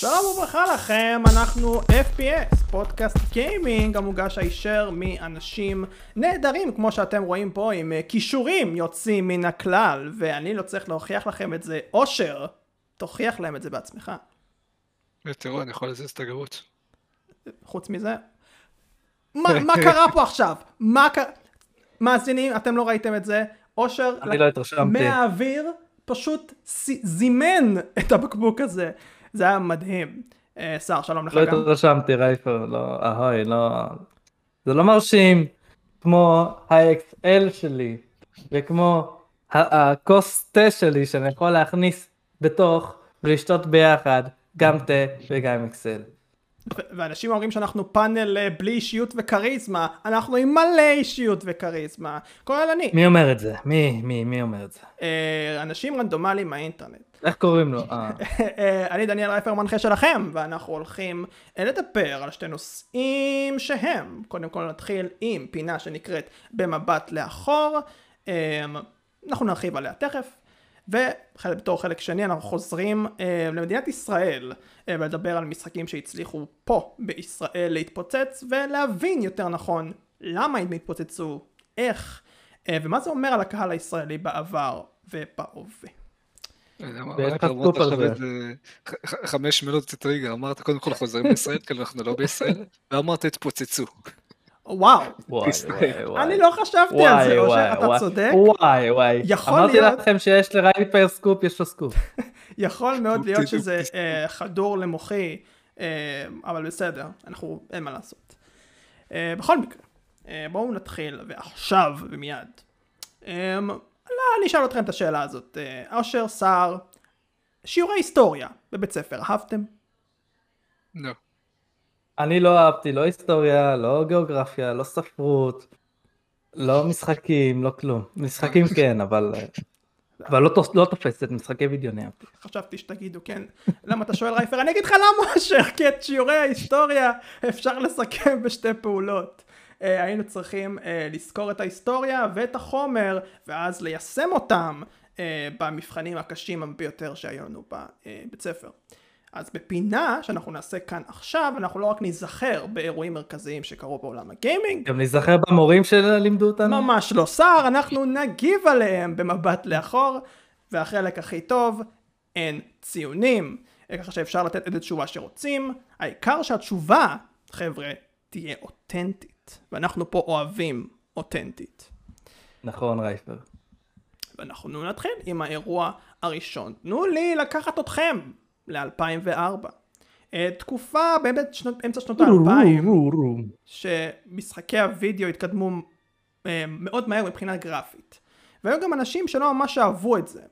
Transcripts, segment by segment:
שלום וברכה לכם, אנחנו FPS, פודקאסט גיימינג המוגש הישר מאנשים נהדרים כמו שאתם רואים פה עם אה, כישורים יוצאים מן הכלל ואני לא צריך להוכיח לכם את זה, אושר, תוכיח להם את זה בעצמך. תראו, אני יכול לזיז את הגרות. חוץ מזה, מה, מה קרה פה עכשיו? מה קרה? מאזינים, אתם לא ראיתם את זה, אושר, אני לא התרשמתי. מהאוויר, פשוט זימן את הבקבוק הזה. זה היה מדהים. אה, שר, שלום לך לא גם. התרשמתי רייפר, לא, אהוי, לא, זה לא מרשים כמו ה-XL שלי וכמו הכוס תה שלי שאני יכול להכניס בתוך ולשתות ביחד גם תה וגם אקסל. ואנשים אומרים שאנחנו פאנל אה, בלי אישיות וכריזמה, אנחנו עם מלא אישיות וכריזמה, כולל אני. מי אומר את זה? מי, מי, מי אומר את זה? אה, אנשים רנדומליים מהאינטרנט. איך קוראים לו? אה, אה, אני דניאל רייפר מנחה שלכם, ואנחנו הולכים אה, לדבר על שתי נושאים שהם, קודם כל נתחיל עם פינה שנקראת במבט לאחור, אה, אנחנו נרחיב עליה תכף, ובתור חלק שני אנחנו חוזרים אה, למדינת ישראל, אה, ולדבר על משחקים שהצליחו פה בישראל להתפוצץ, ולהבין יותר נכון למה הם התפוצצו, איך, אה, ומה זה אומר על הקהל הישראלי בעבר ובהווה. סקופ על עכשיו זה. חמש מילות טריגר, אמרת קודם כל חוזרים לישראל, כאילו אנחנו לא בישראל, ואמרת התפוצצו. וואו, וואי וואי וואי. אני לא חשבתי על זה, אושר, אתה. צודק. וואי וואי. יכול אמרתי להיות- לכם שיש לרייפר סקופ, יש לו סקופ. יכול מאוד להיות שזה. אה, חדור למוחי, אה, אבל בסדר, אנחנו, אין מה לעשות. אה, בכל מקרה, בואו נתחיל, ועכשיו ומיד. אה, לא, אני אשאל אתכם את השאלה הזאת. אה, אושר, סער, שיעורי היסטוריה בבית ספר, אהבתם? לא. אני לא אהבתי לא היסטוריה, לא גיאוגרפיה, לא ספרות, לא משחקים, לא כלום. משחקים כן, אבל אבל לא לא תופסת, משחקי וידאו אהבתי. חשבתי שתגידו כן. למה אתה שואל רייפר? אני אגיד לך למה אושר, כי את שיעורי ההיסטוריה אפשר לסכם בשתי פעולות. אה, היינו צריכים אה, לזכור את ההיסטוריה ואת החומר, ואז ליישם אותם אה, במבחנים הקשים ביותר שהיו לנו בבית ספר. אז בפינה שאנחנו נעשה כאן עכשיו, אנחנו לא רק ניזכר באירועים מרכזיים שקרו בעולם הגיימינג, גם להיזכר במורים שלימדו אותנו? ממש לא שר, אנחנו נגיב עליהם במבט לאחור, והחלק הכי טוב, אין ציונים. ככה שאפשר לתת איזה תשובה שרוצים, העיקר שהתשובה, חבר'ה, תהיה אותנטית. ואנחנו פה אוהבים אותנטית. נכון רייפר. ואנחנו נתחיל עם האירוע הראשון. תנו לי לקחת אתכם ל-2004. תקופה באמת שנות, אמצע שנות ה-2000. שמשחקי הוידאו התקדמו אה, מאוד מהר מבחינה גרפית. והיו גם אנשים שלא ממש אהבו את זה.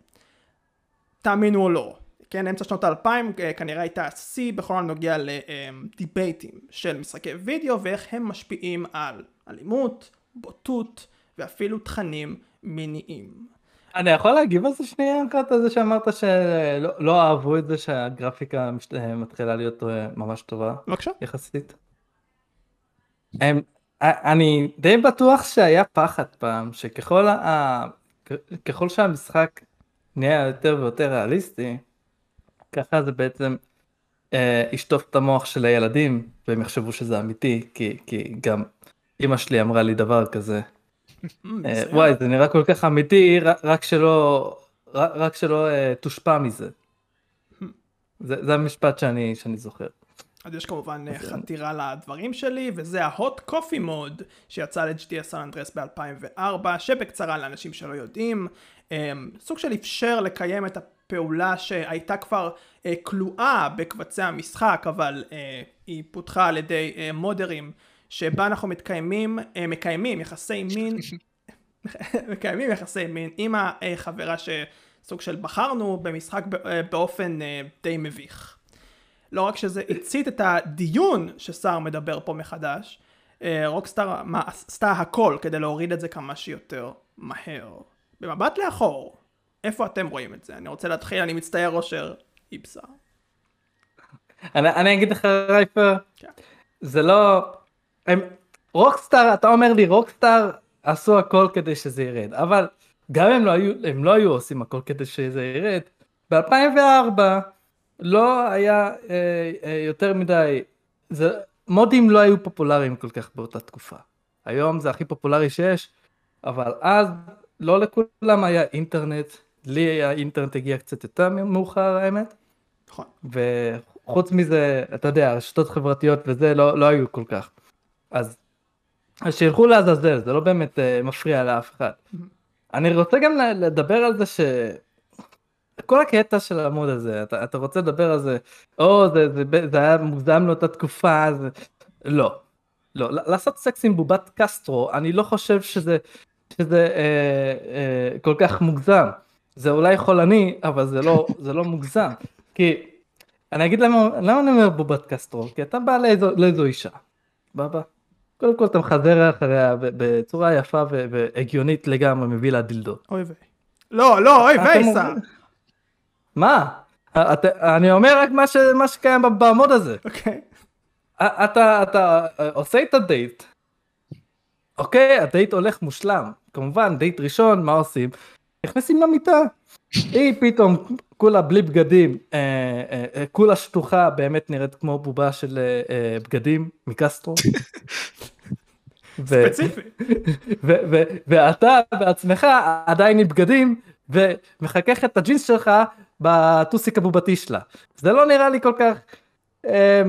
תאמינו או לא. כן, אמצע שנות האלפיים אה, כנראה הייתה השיא בכל הנוגע לדיבייטים של משחקי וידאו ואיך הם משפיעים על אלימות, בוטות ואפילו תכנים מיניים. אני יכול להגיב על זה שנייה קצת על זה שאמרת שלא לא אהבו את זה שהגרפיקה משת- מתחילה להיות אה, ממש טובה בבקשה. יחסית. הם, אני די בטוח שהיה פחד פעם שככל ה, ככל שהמשחק נהיה יותר ויותר ריאליסטי ככה זה בעצם אה, ישטוף את המוח של הילדים והם יחשבו שזה אמיתי כי, כי גם אמא שלי אמרה לי דבר כזה אה, וואי זה נראה כל כך אמיתי רק שלא רק, רק שלא אה, תושפע מזה. זה, זה המשפט שאני שאני זוכר. אז יש כמובן אה, חתירה לדברים שלי, וזה ההוט קופי מוד שיצא ל-GTA סן אנדרס ב-2004, שבקצרה לאנשים שלא יודעים, אה, סוג של אפשר לקיים את הפעולה שהייתה כבר אה, כלואה בקבצי המשחק, אבל אה, היא פותחה על ידי אה, מודרים, שבה אנחנו מתקיימים, אה, מקיימים יחסי מין, מקיימים יחסי מין עם החברה שסוג של בחרנו במשחק אה, באופן אה, די מביך. לא רק שזה הצית את הדיון שסער מדבר פה מחדש, אה, רוקסטאר עשתה הכל כדי להוריד את זה כמה שיותר מהר. במבט לאחור, איפה אתם רואים את זה? אני רוצה להתחיל, אני מצטער אושר איבסה. אני, אני אגיד לך רייפר, כן. זה לא, הם, רוקסטאר, אתה אומר לי רוקסטאר עשו הכל כדי שזה ירד, אבל גם הם לא היו, הם לא היו עושים הכל כדי שזה ירד. ב-2004 לא היה אה, אה, יותר מדי, זה, מודים לא היו פופולריים כל כך באותה תקופה. היום זה הכי פופולרי שיש, אבל אז לא לכולם היה אינטרנט, לי האינטרנט הגיע קצת יותר מאוחר האמת. נכון. וחוץ מזה, אתה יודע, רשתות חברתיות וזה לא, לא היו כל כך. אז, אז שילכו לעזאזל, זה לא באמת uh, מפריע לאף אחד. אני רוצה גם לדבר על זה ש... כל הקטע של המוד הזה, אתה, אתה רוצה לדבר על זה, או זה, זה, זה, זה היה מוגזם לאותה תקופה, זה... לא. לא, לעשות סקס עם בובת קסטרו, אני לא חושב שזה, שזה אה, אה, כל כך מוגזם. זה אולי חולני, אבל זה לא, זה לא מוגזם. כי, אני אגיד למה, למה אני אומר בובת קסטרו? כי אתה בא לאיזו, לאיזו אישה. בא בא. קודם כל אתה מחזר אחריה בצורה יפה והגיונית לגמרי מביא לה דילדו. אוי ויי. לא, לא, אוי ויי, סע. מה? את, אני אומר רק מה, ש, מה שקיים במוד הזה. אוקיי. אתה, אתה עושה את הדייט. אוקיי, הדייט הולך מושלם. כמובן, דייט ראשון, מה עושים? נכנסים למיטה. היא פתאום כולה בלי בגדים, אה, אה, אה, כולה שטוחה, באמת נראית כמו בובה של אה, אה, בגדים מקסטרו. ספציפי. ואתה בעצמך עדיין עם בגדים ומחכך את הג'ינס שלך בטוסיק הבובתי שלה. זה לא נראה לי כל כך, אה,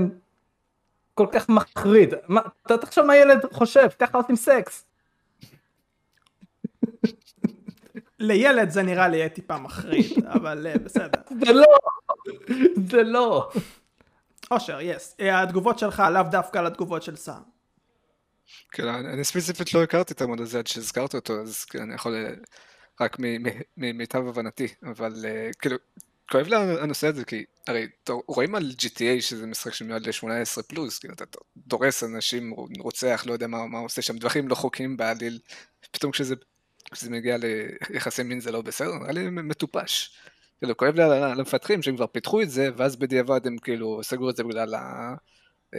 כל כך מחריד. מה, אתה תחשוב מה ילד חושב, ככה עושים סקס. לילד זה נראה לי טיפה מחריד, אבל uh, בסדר. זה לא, זה לא. אושר, יס. Yes. התגובות שלך לאו דווקא לתגובות של סאם. כן, אני ספציפית לא הכרתי את המוד הזה עד שהזכרת אותו, אז אני יכול אה, רק ממיטב הבנתי, אבל כאילו, כואב לי הנושא הזה, כי הרי רואים על GTA שזה משחק שמיועד ל-18 פלוס, כאילו אתה דורס אנשים, רוצח, לא יודע מה, מה עושה שם, דברים לא חוקיים בעליל, פתאום כשזה כשזה מגיע ליחסי מין זה לא בסדר, נראה לי מטופש. כאילו, כואב לי על המפתחים שהם כבר פיתחו את זה, ואז בדיעבד הם כאילו סגרו את זה בגלל ה-backlash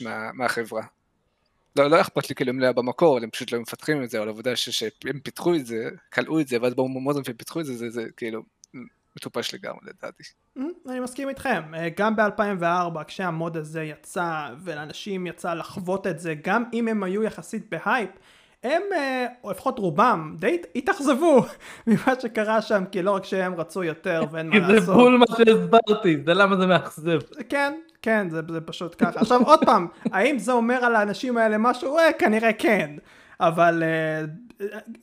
אה, מה, מהחברה. לא, לא אכפת לי כאילו אם לא היה במקור, הם פשוט לא מפתחים את זה, אבל העובדה שהם פיתחו את זה, כלאו את זה, ואז באו מודרים ופיתחו את זה, זה, זה כאילו מטופש לגמרי לדעתי. Mm, אני מסכים איתכם, אה, גם ב-2004 כשהמוד הזה יצא, ולאנשים יצא לחוות את זה, גם אם הם היו יחסית בהייפ, הם, אה, או לפחות רובם, די התאכזבו ממה שקרה שם, כי לא רק שהם רצו יותר ואין מה לעשות. זה בול מה שהסברתי, זה למה זה מאכזב. כן, כן, זה, זה פשוט ככה. עכשיו עוד פעם, האם זה אומר על האנשים האלה משהו? אה, כנראה כן. אבל אה,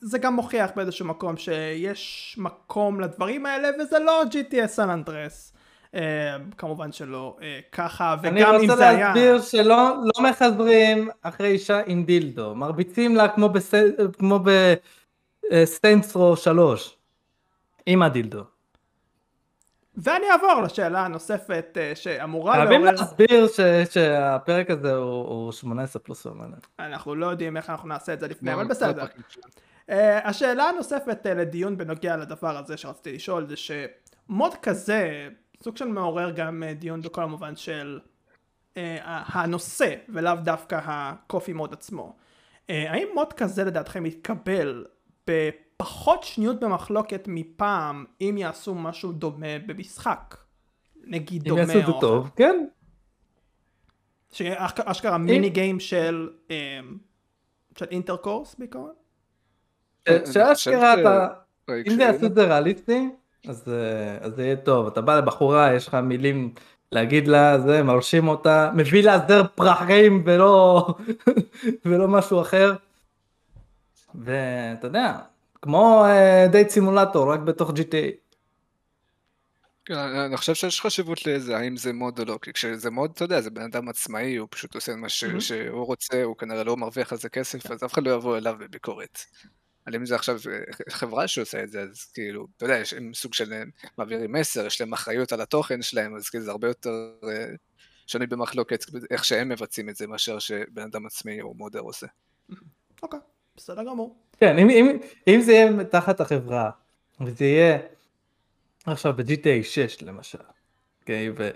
זה גם מוכיח באיזשהו מקום שיש מקום לדברים האלה, וזה לא GTA סן אנדרס. אה, כמובן שלא אה, ככה וגם אם זה היה... אני רוצה להסביר שלא לא מחזרים אחרי אישה עם דילדו מרביצים לה כמו, בס... כמו בסטיינסרו 3 עם הדילדו. ואני אעבור לשאלה הנוספת אה, שאמורה לעורר... חייבים להסביר ש... שהפרק הזה הוא, הוא 18 פלוס ומעלה. אנחנו לא יודעים איך אנחנו נעשה את זה לפני, אבל בסדר. השאלה הנוספת לדיון בנוגע לדבר הזה שרציתי לשאול זה שמוד כזה סוג של מעורר גם אה, דיון בכל המובן של אה, הנושא ולאו דווקא הקופי מוד עצמו. אה, האם מוד כזה לדעתכם יתקבל בפחות שניות במחלוקת מפעם אם יעשו משהו דומה במשחק? נגיד דומה או... אם יעשו את זה טוב, כן. שאשכרה מיני גיים של אה, של אינטרקורס בעיקרון? שאשכרה אתה... אם זה יעשו את זה ריאליסטי אז, אה, אז זה יהיה טוב, אתה בא לבחורה, יש לך מילים להגיד לה, זה, מרשים אותה, מביא לה זר פרחים ולא, ולא משהו אחר. ואתה יודע, כמו דייט סימולטור, רק בתוך GTA. כן, אני חושב שיש חשיבות לזה, האם זה מוד או לא, כי כשזה מוד, אתה יודע, זה בן אדם עצמאי, הוא פשוט עושה מה שהוא רוצה, הוא כנראה לא מרוויח על זה כסף, אז אף אחד לא יבוא אליו בביקורת. אבל אם זה עכשיו אה, חברה שעושה את זה, אז כאילו, אתה יודע, יש הם סוג של אה, מעבירים מסר, יש להם אחריות על התוכן שלהם, אז כאילו זה הרבה יותר אה, שונה במחלוקת איך שהם מבצעים את זה, מאשר שבן אדם עצמי או מודר עושה. אוקיי, בסדר גמור. כן, אם, אם, אם זה יהיה תחת החברה, וזה יהיה עכשיו ב-GTA 6 למשל, אוקיי, ו,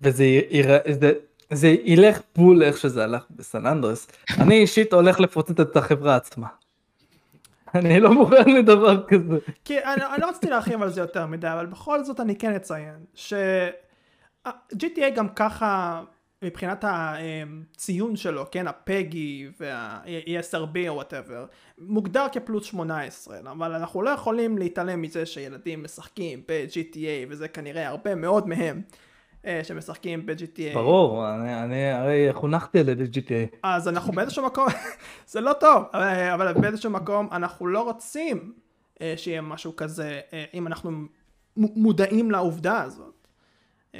וזה ייראה, זה, זה ילך בול איך שזה הלך בסן אנדרס, אני אישית הולך לפוצץ את החברה עצמה. אני לא מוכן לדבר כזה. כי אני, אני לא רציתי להרחיב על זה יותר מדי, אבל בכל זאת אני כן אציין ש... GTA גם ככה מבחינת הציון שלו, כן, הפגי וה-ESRB או וואטאבר, מוגדר כפלוס 18, אבל אנחנו לא יכולים להתעלם מזה שילדים משחקים ב-GTA וזה כנראה הרבה מאוד מהם שמשחקים ב-GTA. ברור, אני, אני הרי חונכתי על ידי GTA. אז אנחנו באיזשהו מקום, זה לא טוב, אבל, אבל באיזשהו מקום אנחנו לא רוצים אה, שיהיה משהו כזה, אה, אם אנחנו מודעים לעובדה הזאת.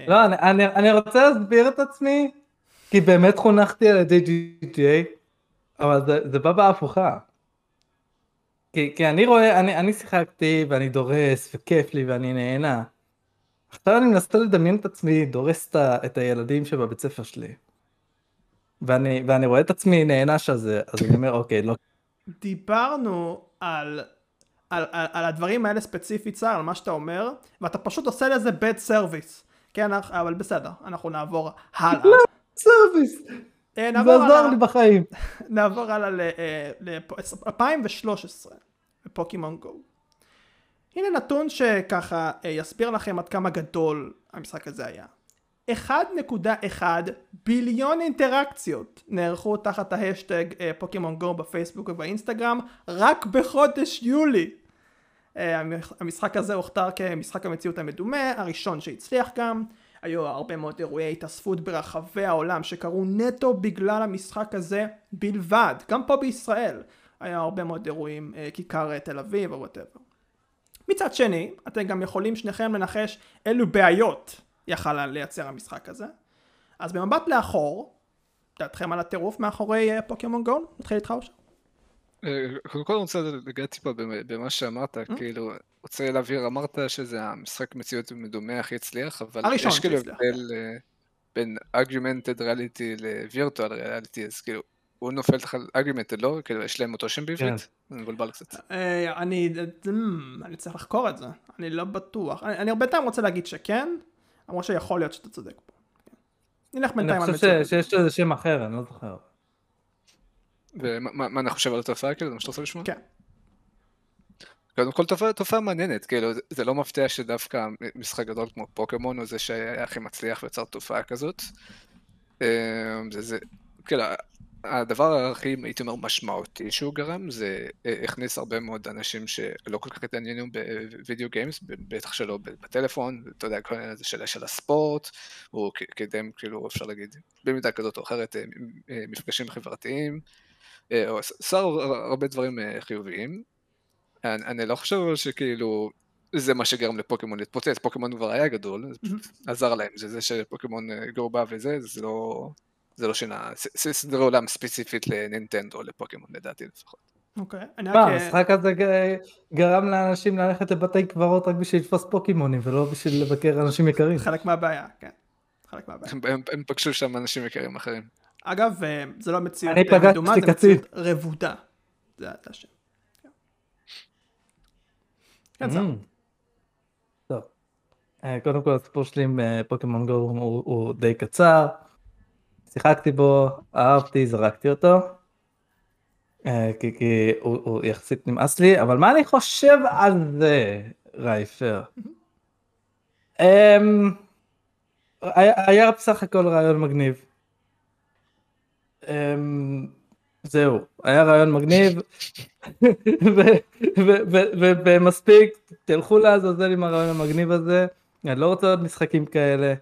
לא, אני, אני, אני רוצה להסביר את עצמי, כי באמת חונכתי על ידי GTA, אבל זה, זה בא בהפוכה. כי, כי אני רואה, אני, אני שיחקתי ואני דורס וכיף לי ואני נהנה. עכשיו אני מנסה לדמיין את עצמי דורס את, הילדים שבבית ספר שלי. ואני, ואני רואה את עצמי נענש על זה, אז אני אומר אוקיי, לא. דיברנו על, על, על, על הדברים האלה ספציפית, סער, על מה שאתה אומר, ואתה פשוט עושה לזה bad service. כן, אבל בסדר, אנחנו נעבור הלאה. לא, service. אה, זה עזר לי בחיים. נעבור הלאה ל-2013, אה, בפוקימון גו. הנה נתון שככה אה, יסביר לכם עד כמה גדול המשחק הזה היה. 1.1 billion אינטראקציות נערכו תחת ההאשטאג פוקימון גו בפייסבוק ובאינסטגרם רק בחודש יולי. המשחק הזה הוכתר כמשחק המציאות המדומה, הראשון שהצליח גם. היו הרבה מאוד אירועי התאספות ברחבי העולם שקרו נטו בגלל המשחק הזה בלבד. גם פה בישראל היה הרבה מאוד אירועים, כיכר תל אביב או whatever. מצד שני, אתם גם יכולים שניכם לנחש אילו בעיות יכל לייצר המשחק הזה. אז במבט לאחור, דעתכם על הטירוף מאחורי פוקימון גו? נתחיל איתך אושר. קודם כל אני רוצה לגעת טיפה במה שאמרת, כאילו, רוצה להבהיר, אמרת שזה המשחק מציאות מדומה הכי הצליח, אבל יש כאילו הבדל בין ארגומנטד ריאליטי לווירטואל ריאליטי, אז כאילו, הוא נופל תחת ארגומנטד, לא? כאילו, יש להם אותו שם בעברית? אני מבולבל קצת. אני צריך לחקור את זה, אני לא בטוח. אני בינתיים רוצה להגיד שכן, למרות שיכול להיות שאתה צודק פה. נלך בינתיים על מציאות. אני חושב שיש לזה שם אחר, אני לא זוכר. ומה אני חושב על התופעה כאילו? זה מה שאתה רוצה לשמוע? כן. קודם כל תופעה, תופעה מעניינת, כאילו זה לא מפתיע שדווקא משחק גדול כמו פוקימון הוא זה שהיה הכי מצליח ויצר תופעה כזאת. אמ, זה, זה, כאילו, הדבר הכי, הייתי אומר, משמעותי שהוא גרם, זה אה, הכניס הרבה מאוד אנשים שלא כל כך התעניינו בווידאו גיימס, בטח שלא בטלפון, אתה יודע, כל העניין הזה של, של הספורט, הוא קידם, כאילו, אפשר להגיד, במידה כזאת או אחרת, אה, אה, מפגשים חברתיים, או עשה הרבה דברים חיוביים. אני, אני לא חושב שכאילו זה מה שגרם לפוקימון להתפוצץ, פוקימון כבר היה גדול, פשוט עזר להם, זה זה שפוקימון גו בא וזה, זה לא, זה לא שינה, סדרי עולם ספציפית לנינטנדו או לפוקימון לדעתי לפחות. אוקיי. מה, המשחק הזה גרם לאנשים ללכת לבתי קברות רק בשביל לתפוס פוקימונים ולא בשביל לבקר אנשים יקרים. חלק מהבעיה, כן. חלק מהבעיה. הם פגשו שם אנשים יקרים אחרים. אגב, זה לא מציאות מדומה, זה מציאות רבודה. זה השם. כן, זהו. Mm. טוב. אה, קודם כל הסיפור שלי עם אה, פוקימון גו הוא די קצר. שיחקתי בו, אהבתי, זרקתי אותו. אה, כי, כי הוא, הוא יחסית נמאס לי, אבל מה אני חושב על זה, רייפר? Um, היה, היה בסך הכל רעיון מגניב. Um, זהו, היה רעיון מגניב, ומספיק, תלכו לעזאזל עם הרעיון המגניב הזה, אני לא רוצה עוד משחקים כאלה,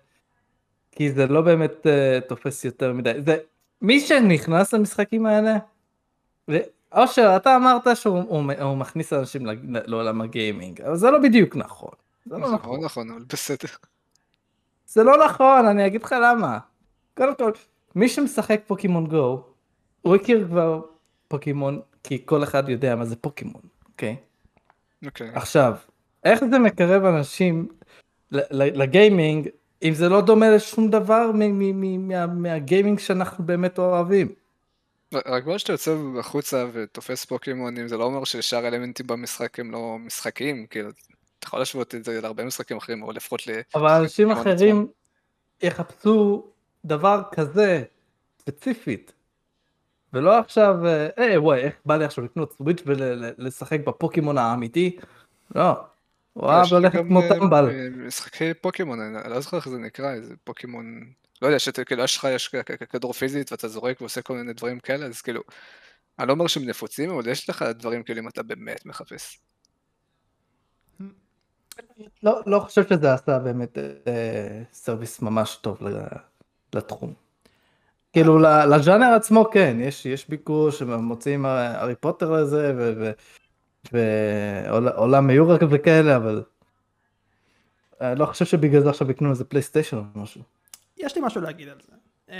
כי זה לא באמת uh, תופס יותר מדי. זה, מי שנכנס למשחקים האלה, אושר, אתה אמרת שהוא הוא, הוא מכניס אנשים לעולם הגיימינג, אבל זה לא בדיוק נכון. זה לא נכון. נכון, אבל בסדר. זה לא נכון, אני אגיד לך למה. קודם כל, מי שמשחק פוקימון גו, הוא הכיר כבר פוקימון, כי כל אחד יודע מה זה פוקימון, אוקיי? אוקיי. עכשיו, איך זה מקרב אנשים לגיימינג, אם זה לא דומה לשום דבר מהגיימינג שאנחנו באמת אוהבים? רק בגלל שאתה יוצא החוצה ותופס פוקימונים, זה לא אומר ששאר האלמנטים במשחק הם לא משחקיים, כאילו, אתה יכול להשוות את זה להרבה משחקים אחרים, או לפחות ל... אבל אנשים אחרים יחפשו דבר כזה, ספציפית, ולא עכשיו, אה, היי וואי, איך בא לי עכשיו לקנות סוויץ' ולשחק בפוקימון האמיתי? לא. הוא אהב ללכת כמו אה, טמבל. אה, משחקי פוקימון, אני לא זוכר איך זה נקרא, איזה פוקימון, לא יודע, שאתה כאילו יש לך יש כדור פיזית ואתה זורק ועושה כל מיני דברים כאלה, אז כאילו, אני לא אומר שהם נפוצים, אבל יש לך דברים כאילו אם אתה באמת מחפש. לא, לא חושב שזה עשה באמת אה, service ממש טוב לתחום. כאילו לז'אנר עצמו כן, יש, יש ביקוש, הם מוציאים הרי הארי פוטר לזה, ו- ועולם היורה וכאלה, אבל אני לא חושב שבגלל זה עכשיו יקנו איזה פלייסטיישן או משהו. יש לי משהו להגיד על זה. Um,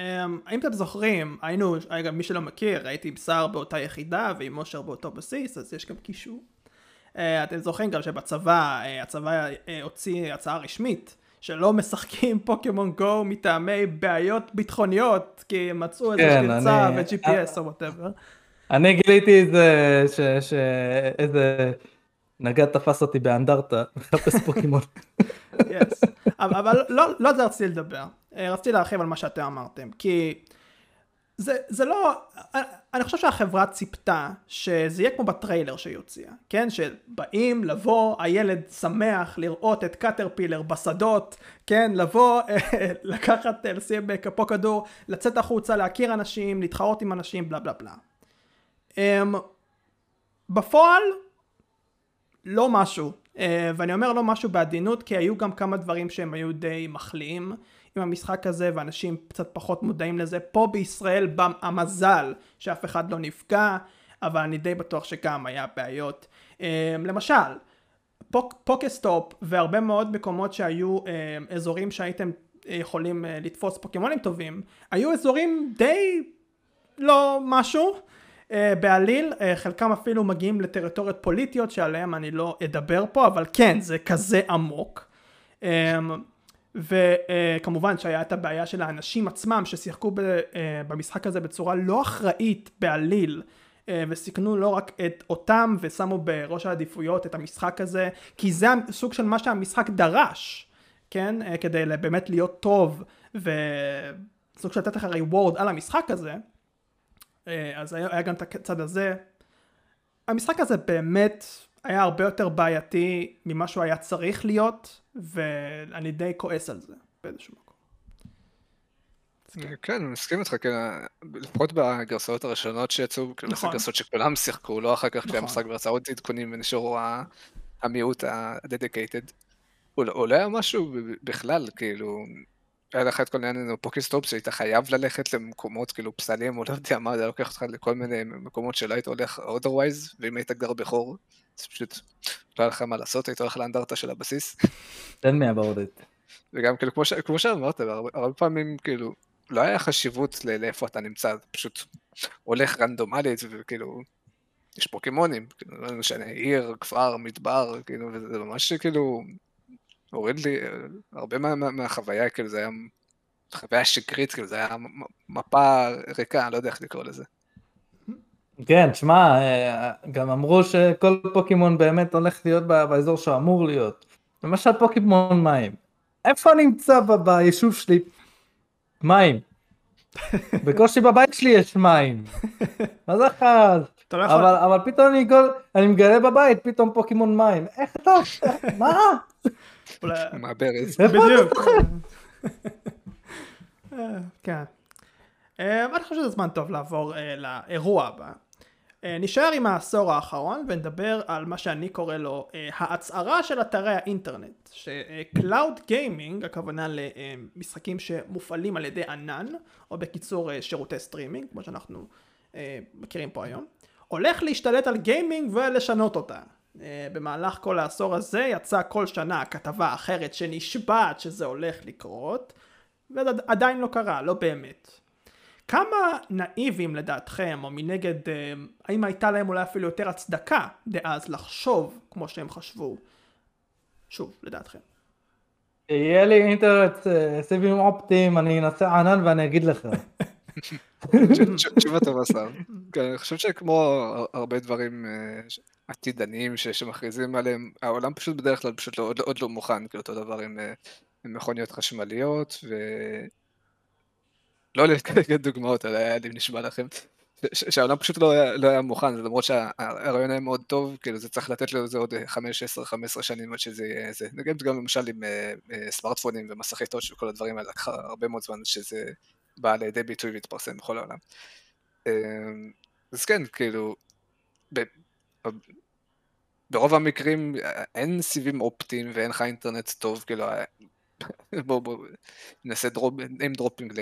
האם אתם זוכרים, היינו, אגב מי שלא מכיר, הייתי עם סער באותה יחידה ועם אושר באותו בסיס, אז יש גם קישור. Uh, אתם זוכרים גם שבצבא, uh, הצבא הוציא הצעה רשמית, שלא משחקים פוקימון גו מטעמי בעיות ביטחוניות, כי מצאו איזה כן, פרצה אני- ו-GPS או whatever. אני גיליתי את זה, ש- שאיזה נגד תפס אותי באנדרטה, מחפש פוקימון. אבל, אבל לא, לא זה רציתי לדבר, אה, רציתי להרחיב על מה שאתם אמרתם, כי זה, זה לא, אה, אני חושב שהחברה ציפתה שזה יהיה כמו בטריילר שהיא הוציאה, כן? שבאים לבוא, הילד שמח לראות את קטרפילר בשדות, כן? לבוא, אה, לקחת, לשים כפו כדור, לצאת החוצה, להכיר אנשים, להתחרות עם אנשים, בלה בלה בלה. אמ, בפועל, לא משהו. Uh, ואני אומר לא משהו בעדינות, כי היו גם כמה דברים שהם היו די מחליאים עם המשחק הזה, ואנשים קצת פחות מודעים לזה. פה בישראל המזל שאף אחד לא נפגע, אבל אני די בטוח שגם היה בעיות. Uh, למשל, פוק, פוקיסטופ והרבה מאוד מקומות שהיו uh, אזורים שהייתם יכולים uh, לתפוס פוקימונים טובים, היו אזורים די לא משהו. Uh, בעליל, uh, חלקם אפילו מגיעים לטריטוריות פוליטיות שעליהם אני לא אדבר פה, אבל כן, זה כזה עמוק. Um, וכמובן uh, שהיה את הבעיה של האנשים עצמם ששיחקו במשחק הזה בצורה לא אחראית בעליל. וסיכנו לא רק את אותם ושמו בראש העדיפויות את המשחק הזה, כי זה סוג של מה שהמשחק דרש, כן? כדי באמת להיות טוב וסוג של לתת לך reward על המשחק הזה. אה, אז היה, היה גם את הצד הזה. המשחק הזה באמת היה הרבה יותר בעייתי ממה שהוא היה צריך להיות, ואני די כועס על זה באיזשהו מקום. כן, אני מסכים איתך, כן, לפחות בגרסאות הראשונות שיצאו, כאילו נכון. גרסאות שכולם שיחקו, לא אחר כך נכון. כשהמשחק עוד עדכונים ונשארו המיעוט. הוא לא- הוא לא היה משהו בכלל, כאילו, היה לך את כל העניין פוקיסטופ שהיית חייב ללכת למקומות כאילו פסלים או לא יודע מה, זה לוקח אותך לכל מיני מקומות שלא היית הולך otherwise, ואם היית גר בחור, אז פשוט לא היה לך מה לעשות, היית הולך לאנדרטה של הבסיס. תן it. וגם כאילו כמו, ש... כמו שאמרת, הרבה, פעמים כאילו לא היה חשיבות ל- לאיפה אתה נמצא, פשוט הולך רנדומלית וכאילו יש פוקימונים, כאילו לא משנה, עיר, כפר, מדבר, כאילו, וזה ממש כאילו הוריד לי אה, הרבה מה, מה, מהחוויה, כאילו זה היה חוויה שקרית, כאילו זה היה מפה ריקה, אני לא יודע איך לקרוא לזה. כן, שמע, אה, גם אמרו שכל פוקימון באמת הולך להיות באזור שאמור להיות. למשל פוקימון מים. איפה נמצא ב- ביישוב שלי? מים. בקושי בבית שלי יש מים. מה זה חד? לא. אבל, אבל פתאום אני, גול, אני מגלה בבית פתאום פוקימון מים. איך אתה... מה? מהברז. בדיוק. אה, כן. אה, אני חושב שזה זמן טוב לעבור אה, לאירוע הבא. נשאר עם העשור האחרון ונדבר על מה שאני קורא לו ההצהרה של אתרי האינטרנט. ש-Cloud Gaming, הכוונה למשחקים שמופעלים על ידי ענן, או בקיצור שירותי סטרימינג, כמו שאנחנו מכירים פה היום, הולך להשתלט על גיימינג ולשנות אותה. אה, במהלך כל העשור הזה יצאה כל שנה כתבה אחרת שנשבעת שזה הולך לקרות, וזה עדיין לא קרה, לא באמת. כמה נאיבים לדעתכם, או מנגד, אה, האם הייתה להם אולי אפילו יותר הצדקה דאז לחשוב כמו שהם חשבו? שוב, לדעתכם. יהיה לי אינטרנט אה, סיבים אופטיים, אני אנסה ענן ואני אגיד לך. תשובה טובה. כן, אני חושב שכמו הרבה דברים עתידניים ש- שמכריזים עליהם, העולם פשוט בדרך כלל פשוט לא- עוד לא- עוד לא מוכן, כאילו אותו דבר עם אה, עם מכוניות חשמליות ו... לא לתת דוגמאות, אלא היה לי נשמע לכם. שהעולם פשוט לא היה, לא היה מוכן, למרות שהרעיון היה מאוד טוב, כאילו זה צריך לתת לזה עוד 5, 10, 15 שנים עד שזה יהיה זה. נגיד גם למשל עם uh, סמארטפונים ומסכי טוש וכל הדברים האלה, לקחה הרבה מאוד זמן שזה בא לידי ביטוי והתפרסם בכל העולם. Uh, אז כן, כאילו, ברוב המקרים אין סיבים אופטיים ואין לך אינטרנט טוב, כאילו, בואו בוא, נעשה drop, name dropping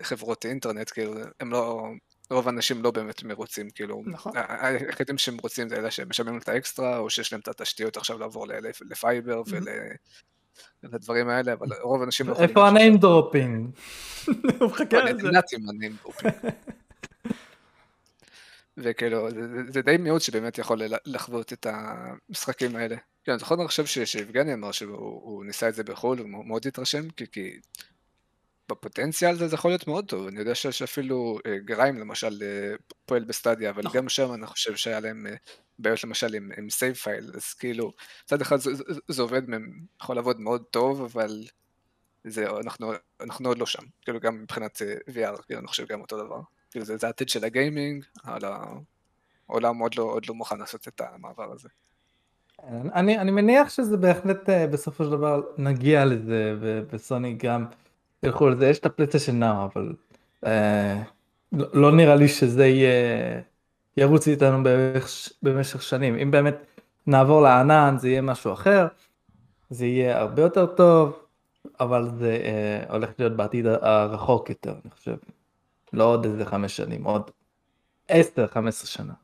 לחברות אינטרנט, כאילו, הם לא, רוב האנשים לא באמת מרוצים, כאילו, נכון. היחידים שהם רוצים זה אלה שהם משלמים את האקסטרה, או שיש להם את התשתיות עכשיו לעבור ל fiber ולדברים האלה, אבל רוב האנשים לא יכולים... איפה ה name dropping? הוא מחכה לזה. נאצים ה name dropping. וכאילו, זה, זה די מיעוט שבאמת יכול לחוות את המשחקים האלה. כן, אני זוכר, אני חושב שיבגני אמר שהוא ניסה את זה בחו"ל, הוא מאוד התרשם, כי, כי בפוטנציאל זה, זה יכול להיות מאוד טוב, אני יודע שאפילו אה, גריים למשל אה, פועל בסטדיה, אבל נכון. גם שם אני חושב שהיה להם אה, בעיות למשל עם, עם save file, אז כאילו, מצד אחד זה, זה, זה עובד, יכול לעבוד מאוד טוב, אבל זה, אנחנו, אנחנו עוד לא שם, כאילו גם מבחינת VR, כאילו אני חושב גם אותו דבר. כאילו זה, זה העתיד של הגיימינג, אבל העולם עוד לא, עוד לא מוכן לעשות את המעבר הזה. אני, אני מניח שזה בהחלט בסופו של דבר נגיע לזה, וסוני גם ילכו לזה, יש את הפלייסטיישן נאו, אבל אה, לא, לא נראה לי שזה יהיה, ירוץ איתנו במשך, במשך שנים. אם באמת נעבור לענן זה יהיה משהו אחר, זה יהיה הרבה יותר טוב, אבל זה אה, הולך להיות בעתיד הרחוק יותר, אני חושב. לא עוד איזה חמש שנים, עוד עשר, חמש עשרה שנה.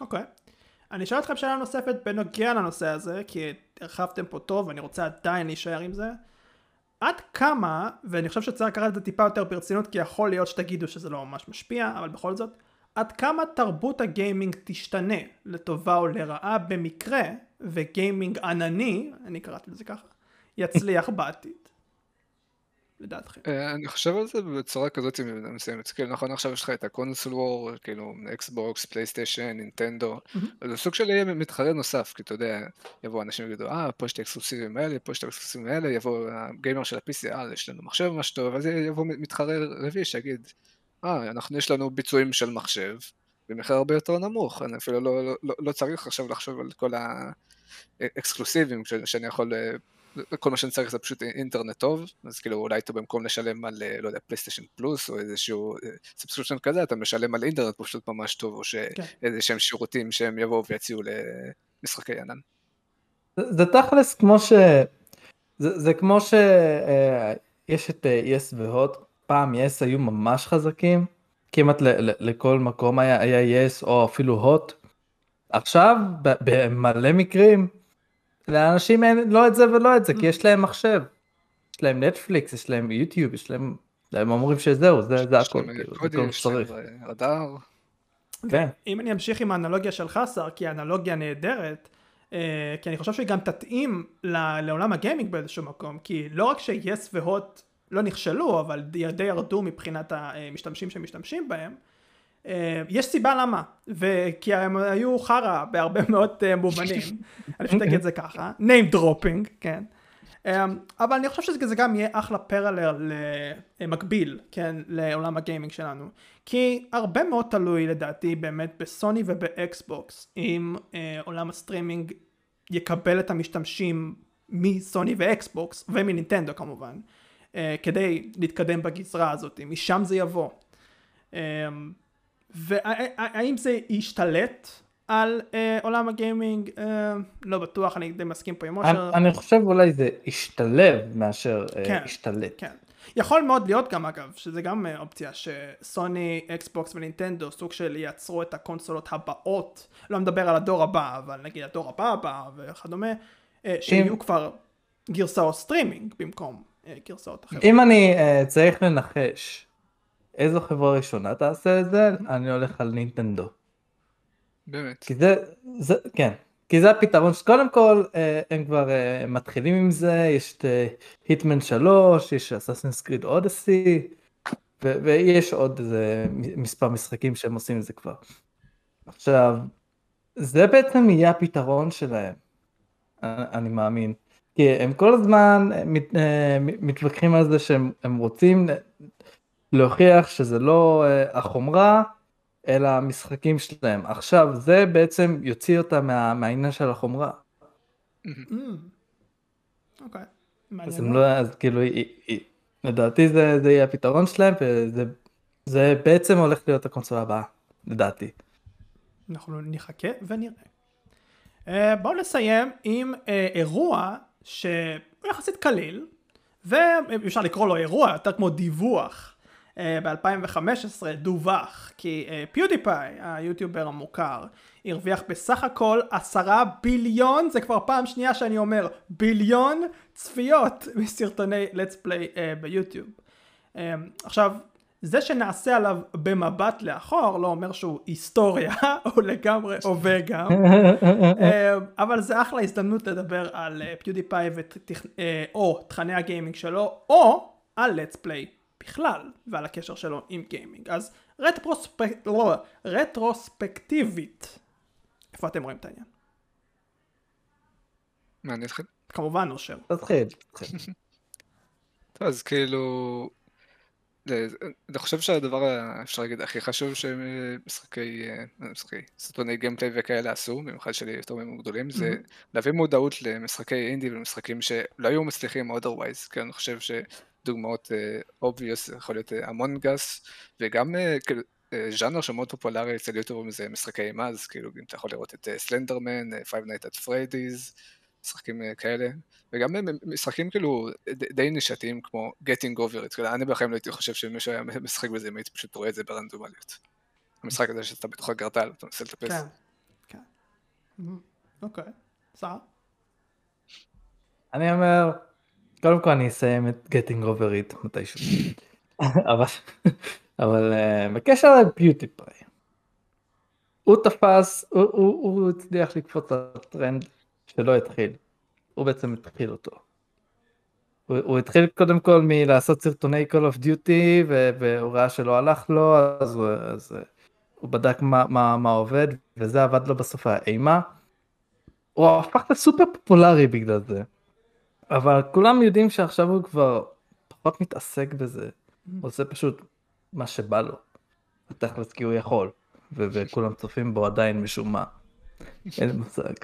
אוקיי. Okay. אני אשאל אתכם שאלה נוספת בנוגע לנושא הזה, כי הרחבתם פה טוב ואני רוצה עדיין להישאר עם זה. עד כמה, ואני חושב שצריך לקחת את זה טיפה יותר ברצינות, כי יכול להיות שתגידו שזה לא ממש משפיע, אבל בכל זאת, עד כמה תרבות הגיימינג תשתנה לטובה או לרעה במקרה, וגיימינג ענני, אני קראתי לזה ככה, יצליח בעתיד. לדעתכם? אה, אני חושב על זה בצורה כזאת מסוימת, כאילו נכון עכשיו יש לך את ה console war, כאילו אקסבוקס, פלייסטיישן, נינטנדו, זה סוג של מתחרה נוסף, כי אתה יודע, יבואו אנשים ויגידו, אה, פה יש את האקסקלוסיבים האלה, פה יש את האקסקלוסיבים האלה, יבוא הגיימר של ה-PC, אה, יש לנו מחשב ממש טוב, אז יבוא מתחרה רביעי שיגיד, אה, אנחנו, יש לנו ביצועים של מחשב, במחיר הרבה יותר נמוך, אני אפילו לא, לא, לא, לא צריך עכשיו לחשוב על כל האקסקלוסיבים שאני יכול אה, כל מה שאני צריך זה פשוט אינטרנט טוב, אז כאילו אולי אתה במקום לשלם על, אה, לא יודע, פלייסטיישן פלוס, או איזשהו subscription אה, כזה, אתה משלם על אינטרנט פשוט ממש טוב, או כן. שאיזה שהם שירותים שהם יבואו ויציעו למשחקי ענן. זה, תכלס כמו ש... זה, זה כמו שיש אה, את יס והוט, פעם יס היו ממש חזקים, כמעט ל, ל, לכל מקום היה יס או אפילו הוט. עכשיו במלא מקרים לאנשים אין לא את זה ולא את זה, כי יש להם מחשב. יש להם נטפליקס, יש להם יוטיוב, יש להם... הם אומרים שזהו, זה, זה הכל, כאילו, זה כל שצריך. רדאר. כן. אם אני אמשיך עם האנלוגיה שלך, שר, כי האנלוגיה נהדרת, אה, כי אני חושב שהיא גם תתאים לעולם הגיימינג באיזשהו מקום, כי לא רק שיס והוט לא נכשלו, אבל די ירדו מבחינת המשתמשים שמשתמשים בהם, אה, יש סיבה למה, וכי הם היו חרא בהרבה מאוד אה, מובנים, אני פשוט אגיד את זה ככה, name dropping, כן, אה, אבל אני חושב שזה גם יהיה אחלה parallel למקביל, כן, לעולם הגיימינג שלנו, כי הרבה מאוד תלוי לדעתי באמת בסוני ובאקסבוקס, אם עולם הסטרימינג יקבל את המשתמשים מסוני ואקסבוקס, ומנינטנדו כמובן, כדי להתקדם בגזרה הזאת, משם זה יבוא. והאם זה ישתלט על אה, עולם הגיימינג? אה, לא בטוח, אני די מסכים פה עם אושר. אני, אני חושב אולי זה ישתלב מאשר אה, כן, ישתלט. כן. יכול מאוד להיות גם אגב, שזה גם אה, אופציה שסוני, אקסבוקס ונינטנדו סוג של ייצרו את הקונסולות הבאות, לא מדבר על הדור הבא, אבל נגיד הדור הבא הבא וכדומה, אה, שיהיו אם... כבר גרסאות סטרימינג במקום אה, גרסאות אחרות. אם אני uh, צריך לנחש, איזו חברה ראשונה תעשה את זה? אני הולך על נינטנדו. באמת. כי זה, זה, כן. כי זה הפתרון שקודם כל אה, הם כבר אה, מתחילים עם זה, יש את היטמן 3, יש אסאסינס קריד אודסי, ויש עוד איזה מספר משחקים שהם עושים את זה כבר. עכשיו, זה בעצם יהיה הפתרון שלהם, אני מאמין. כי הם כל הזמן מת, מתווכחים על זה שהם רוצים להוכיח שזה לא uh, החומרה, אלא המשחקים שלהם. עכשיו, זה בעצם יוציא אותה מה, מהעניין של החומרה. אוקיי. אז הם. לא, אז כאילו, לדעתי זה, זה יהיה הפתרון שלהם, וזה זה בעצם הולך להיות הקונסולה הבאה, לדעתי. אנחנו נחכה ונראה. Uh, בואו נסיים עם uh, אירוע שהוא יחסית קליל, ואפשר לקרוא לו אירוע, יותר כמו דיווח. Uh, ב-2015 דווח כי uh, פיודיפיי, היוטיובר המוכר, הרוויח בסך הכל עשרה ביליון, זה כבר פעם שנייה שאני אומר ביליון צפיות מסרטוני let's play uh, ביוטיוב. עכשיו, זה שנעשה עליו במבט לאחור לא אומר שהוא היסטוריה, הוא לגמרי הווה גם, אה, אבל זה אחלה הזדמנות לדבר על אה, פיודיפיי ותכ- אה, או תכני הגיימינג שלו, או על let's play בכלל, ועל הקשר שלו עם גיימינג. אז רטרוספק... לא, רטרוספקטיבית, איפה אתם רואים את העניין? מה, אני אתחיל? כמובן אושר. תתחיל, אז כאילו... זה- אני חושב שהדבר, אפשר להגיד, הכי חשוב שמשחקי, אה, משחקי, סרטוני גיימפליי וכאלה עשו, במיוחד שלי יותר מהם גדולים, זה מהמם. להביא מודעות למשחקי אינדי ולמשחקים שלא היו מצליחים otherwise, כי אני חושב שדוגמאות uh, obvious יכול להיות המון גס, וגם אה, כאילו, אה, ז'אנר שמאוד פופולרי אצל יוטיוברים זה משחקי אימה, אז כאילו אם אתה יכול לראות את סלנדרמן, Five Nights at Freddy's, משחקים אה, כאלה, וגם אה, משחקים כאילו די נישתיים כמו Getting Over It, כאילו, אני בחיים לא הייתי חושב שמישהו היה משחק בזה אם הייתי פשוט רואה את זה ברנדומליות. המשחק הזה שאתה בתוך הגרטל, אתה מנסה לטפס. כן, כן. אוקיי, סער? אני אומר, קודם כל אני אסיים את Getting Over It מתישהו. אבל, אבל אה, בקשר לביוטיפיי, הוא תפס, הוא, הוא, הוא הצליח לקפוץ לטרנד שלא התחיל. הוא בעצם התחיל אותו. הוא, הוא התחיל קודם כל מלעשות סרטוני Call of Duty והוא ראה שלא הלך לו אז הוא, אז אה, הוא בדק מה, מה, מה עובד וזה עבד לו בסוף האימה. הוא הפך לסופר פופולרי בגלל זה. אבל כולם יודעים שעכשיו הוא כבר פחות מתעסק בזה. הוא עושה פשוט מה שבא לו. תכלס כי הוא יכול. וכולם צופים בו עדיין משום מה. אין לי מושג.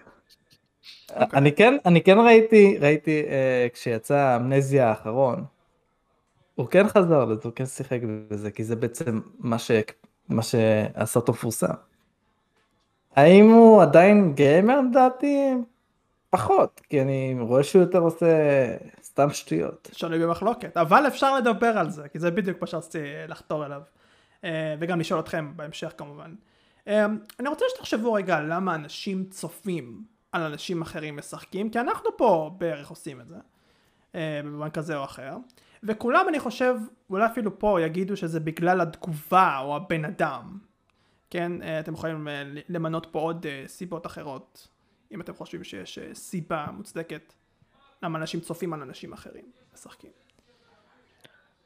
אני כן אני כן ראיתי ראיתי אה, כשיצא אמנזיה האחרון. הוא כן חזר לזה הוא כן שיחק בזה כי זה בעצם מה ש... מה שעשה אותו מפורסם. האם הוא עדיין גיימר לדעתי? פחות כי אני רואה שהוא יותר עושה סתם שטויות. שנוי במחלוקת, אבל אפשר לדבר על זה, כי זה בדיוק מה שרציתי לחתור אליו. אה, וגם לשאול אתכם בהמשך כמובן. אה, אני רוצה שתחשבו רגע למה אנשים צופים על אנשים אחרים משחקים, כי אנחנו פה בערך עושים את זה, אה, במובן כזה או אחר. וכולם אני חושב, אולי אפילו פה יגידו שזה בגלל התגובה או הבן אדם. כן, אתם יכולים למנות פה עוד סיבות אחרות, אם אתם חושבים שיש אה, סיבה מוצדקת למה אנשים צופים על אנשים אחרים משחקים.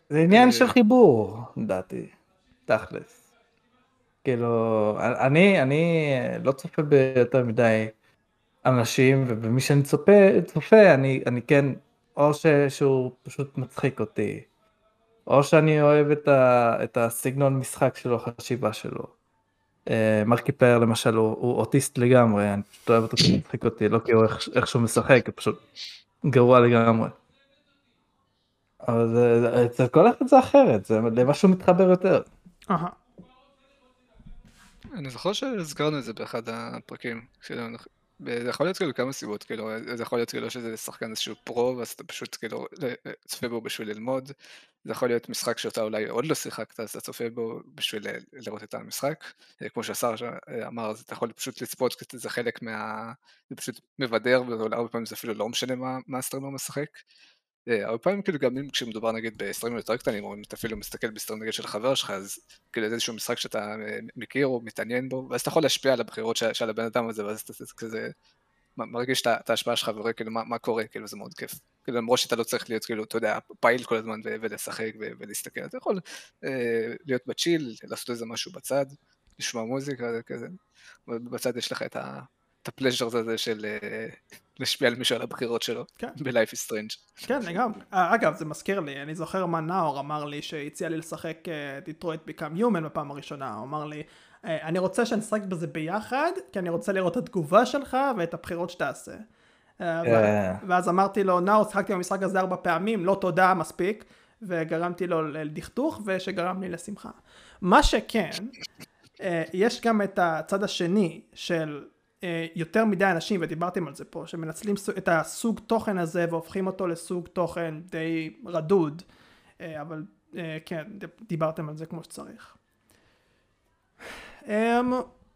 זה עניין אה, של חיבור לדעתי. תכלס. כאילו אני אני לא צופה ביותר מדי אנשים ובמי שאני צופה צופה אני אני כן או ש, שהוא פשוט מצחיק אותי או שאני אוהב את, ה, את הסגנון משחק שלו החשיבה שלו. אה, Markiplier למשל הוא, הוא אוטיסט לגמרי אני פשוט אוהב אותו כי הוא מצחיק אותי לא כי הוא איך, איך שהוא משחק הוא פשוט גרוע לגמרי. אבל זה- זה- אצל כל אחד זה אחרת זה למשהו מתחבר יותר. אהה. אני זוכר שהזכרנו את זה באחד הפרקים, זה יכול להיות כאילו כמה סיבות, כאילו, זה יכול להיות כאילו שזה שחקן איזשהו pro, ואז אתה פשוט כאילו צופה בו בשביל ללמוד, זה יכול להיות משחק שאתה אולי עוד לא שיחקת, אז אתה צופה בו בשביל ל- לראות את המשחק, אה, כמו שהשר אמר, אז אתה יכול פשוט לצפות, כי זה חלק מה... זה פשוט מבדר, ואולי הרבה פעמים זה אפילו לא משנה מה, מה משחק. אה, הרבה פעמים כאילו גם אם כשמדובר נגיד בסטרימים יותר קטנים, או אם אתה אפילו מסתכל בסטרים נגיד של חבר שלך, אז כאילו זה איזשהו משחק שאתה מכיר או מתעניין בו, ואז אתה יכול להשפיע על הבחירות של, הבן אדם הזה, ואז אתה כזה מרגיש את ההשפעה שלך ורואה כאילו מה, מה קורה, כאילו זה מאוד כיף. כאילו למרות שאתה לא צריך להיות כאילו, אתה יודע, פעיל כל הזמן ולשחק ולהסתכל, אתה יכול אה, להיות בצ'יל, לעשות איזה משהו בצד, לשמוע מוזיקה, זה כזה, ובצד יש לך. את הפלז'ר הזה של אה, להשפיע על מישהו על הבחירות שלו, כן. ב-Life is Strange. כן, לגמרי. אה, אגב, זה מזכיר לי, אני זוכר מה נאור אמר לי שהציע לי לשחק דיטרויט ביקאם יומן בפעם הראשונה. הוא אמר לי, אה, אני רוצה שנשחק בזה ביחד, כי אני רוצה לראות את התגובה שלך ואת הבחירות שתעשה. אה. ואז אמרתי לו, נאור, שיחקתי במשחק הזה ארבע פעמים, לא תודה, מספיק. וגרמתי לו לדכדוך ושגרם לי לשמחה. מה שכן, יש גם את הצד השני של יותר מדי אנשים, ודיברתם על זה פה, שמנצלים את הסוג תוכן הזה והופכים אותו לסוג תוכן די רדוד, אה, אבל כן, דיברתם על זה כמו שצריך. אמ,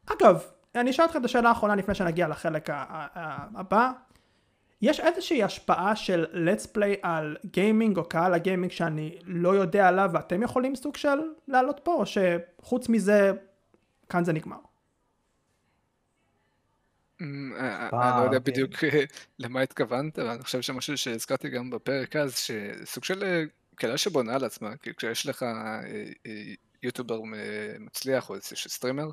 אגב, אני אשאל אתכם את השאלה האחרונה לפני שנגיע לחלק הבא. יש איזושהי השפעה של let's play על גיימינג או קהל הגיימינג שאני לא יודע עליו ואתם יכולים סוג של לעלות פה או שחוץ מזה כאן זה נגמר. Mm, אה, אה, אני לא יודע אוקיי. בדיוק למה התכוונת, אבל אני חושב שמשהו שהזכרתי גם בפרק אז, שסוג של קהילה שבונה על עצמה, כי כשיש לך אה, יוטיובר מצליח או איזה סטרימר,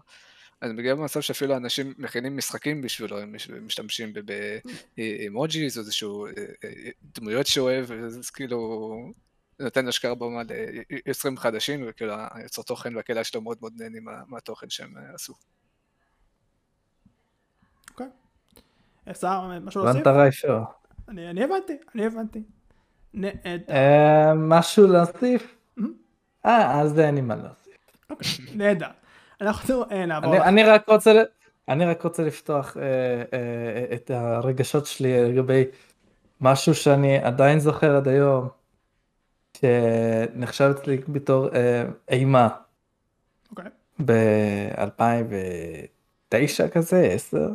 אז מגיע במצב שאפילו אנשים מכינים משחקים בשבילו, הם משתמשים באמוג'יז או איזשהו דמויות שאוהב, אז כאילו נותן השקעה במה ליוצרים חדשים, וכאילו היוצר תוכן והקהילה שלו מאוד מאוד נהנים מהתוכן שהם עשו. אוקיי. אפשר משהו להוסיף? הבנת ריישו. אני הבנתי, אני הבנתי. משהו להוסיף? אה, אז אין לי מה להוסיף. נהדר. אנחנו נעבור. אני, רק רוצה, אני רק רוצה לפתוח אה, אה, את הרגשות שלי לגבי משהו שאני עדיין זוכר עד היום, שנחשב אצלי בתור אה, אימה. אוקיי. ב-2009 כזה, 10,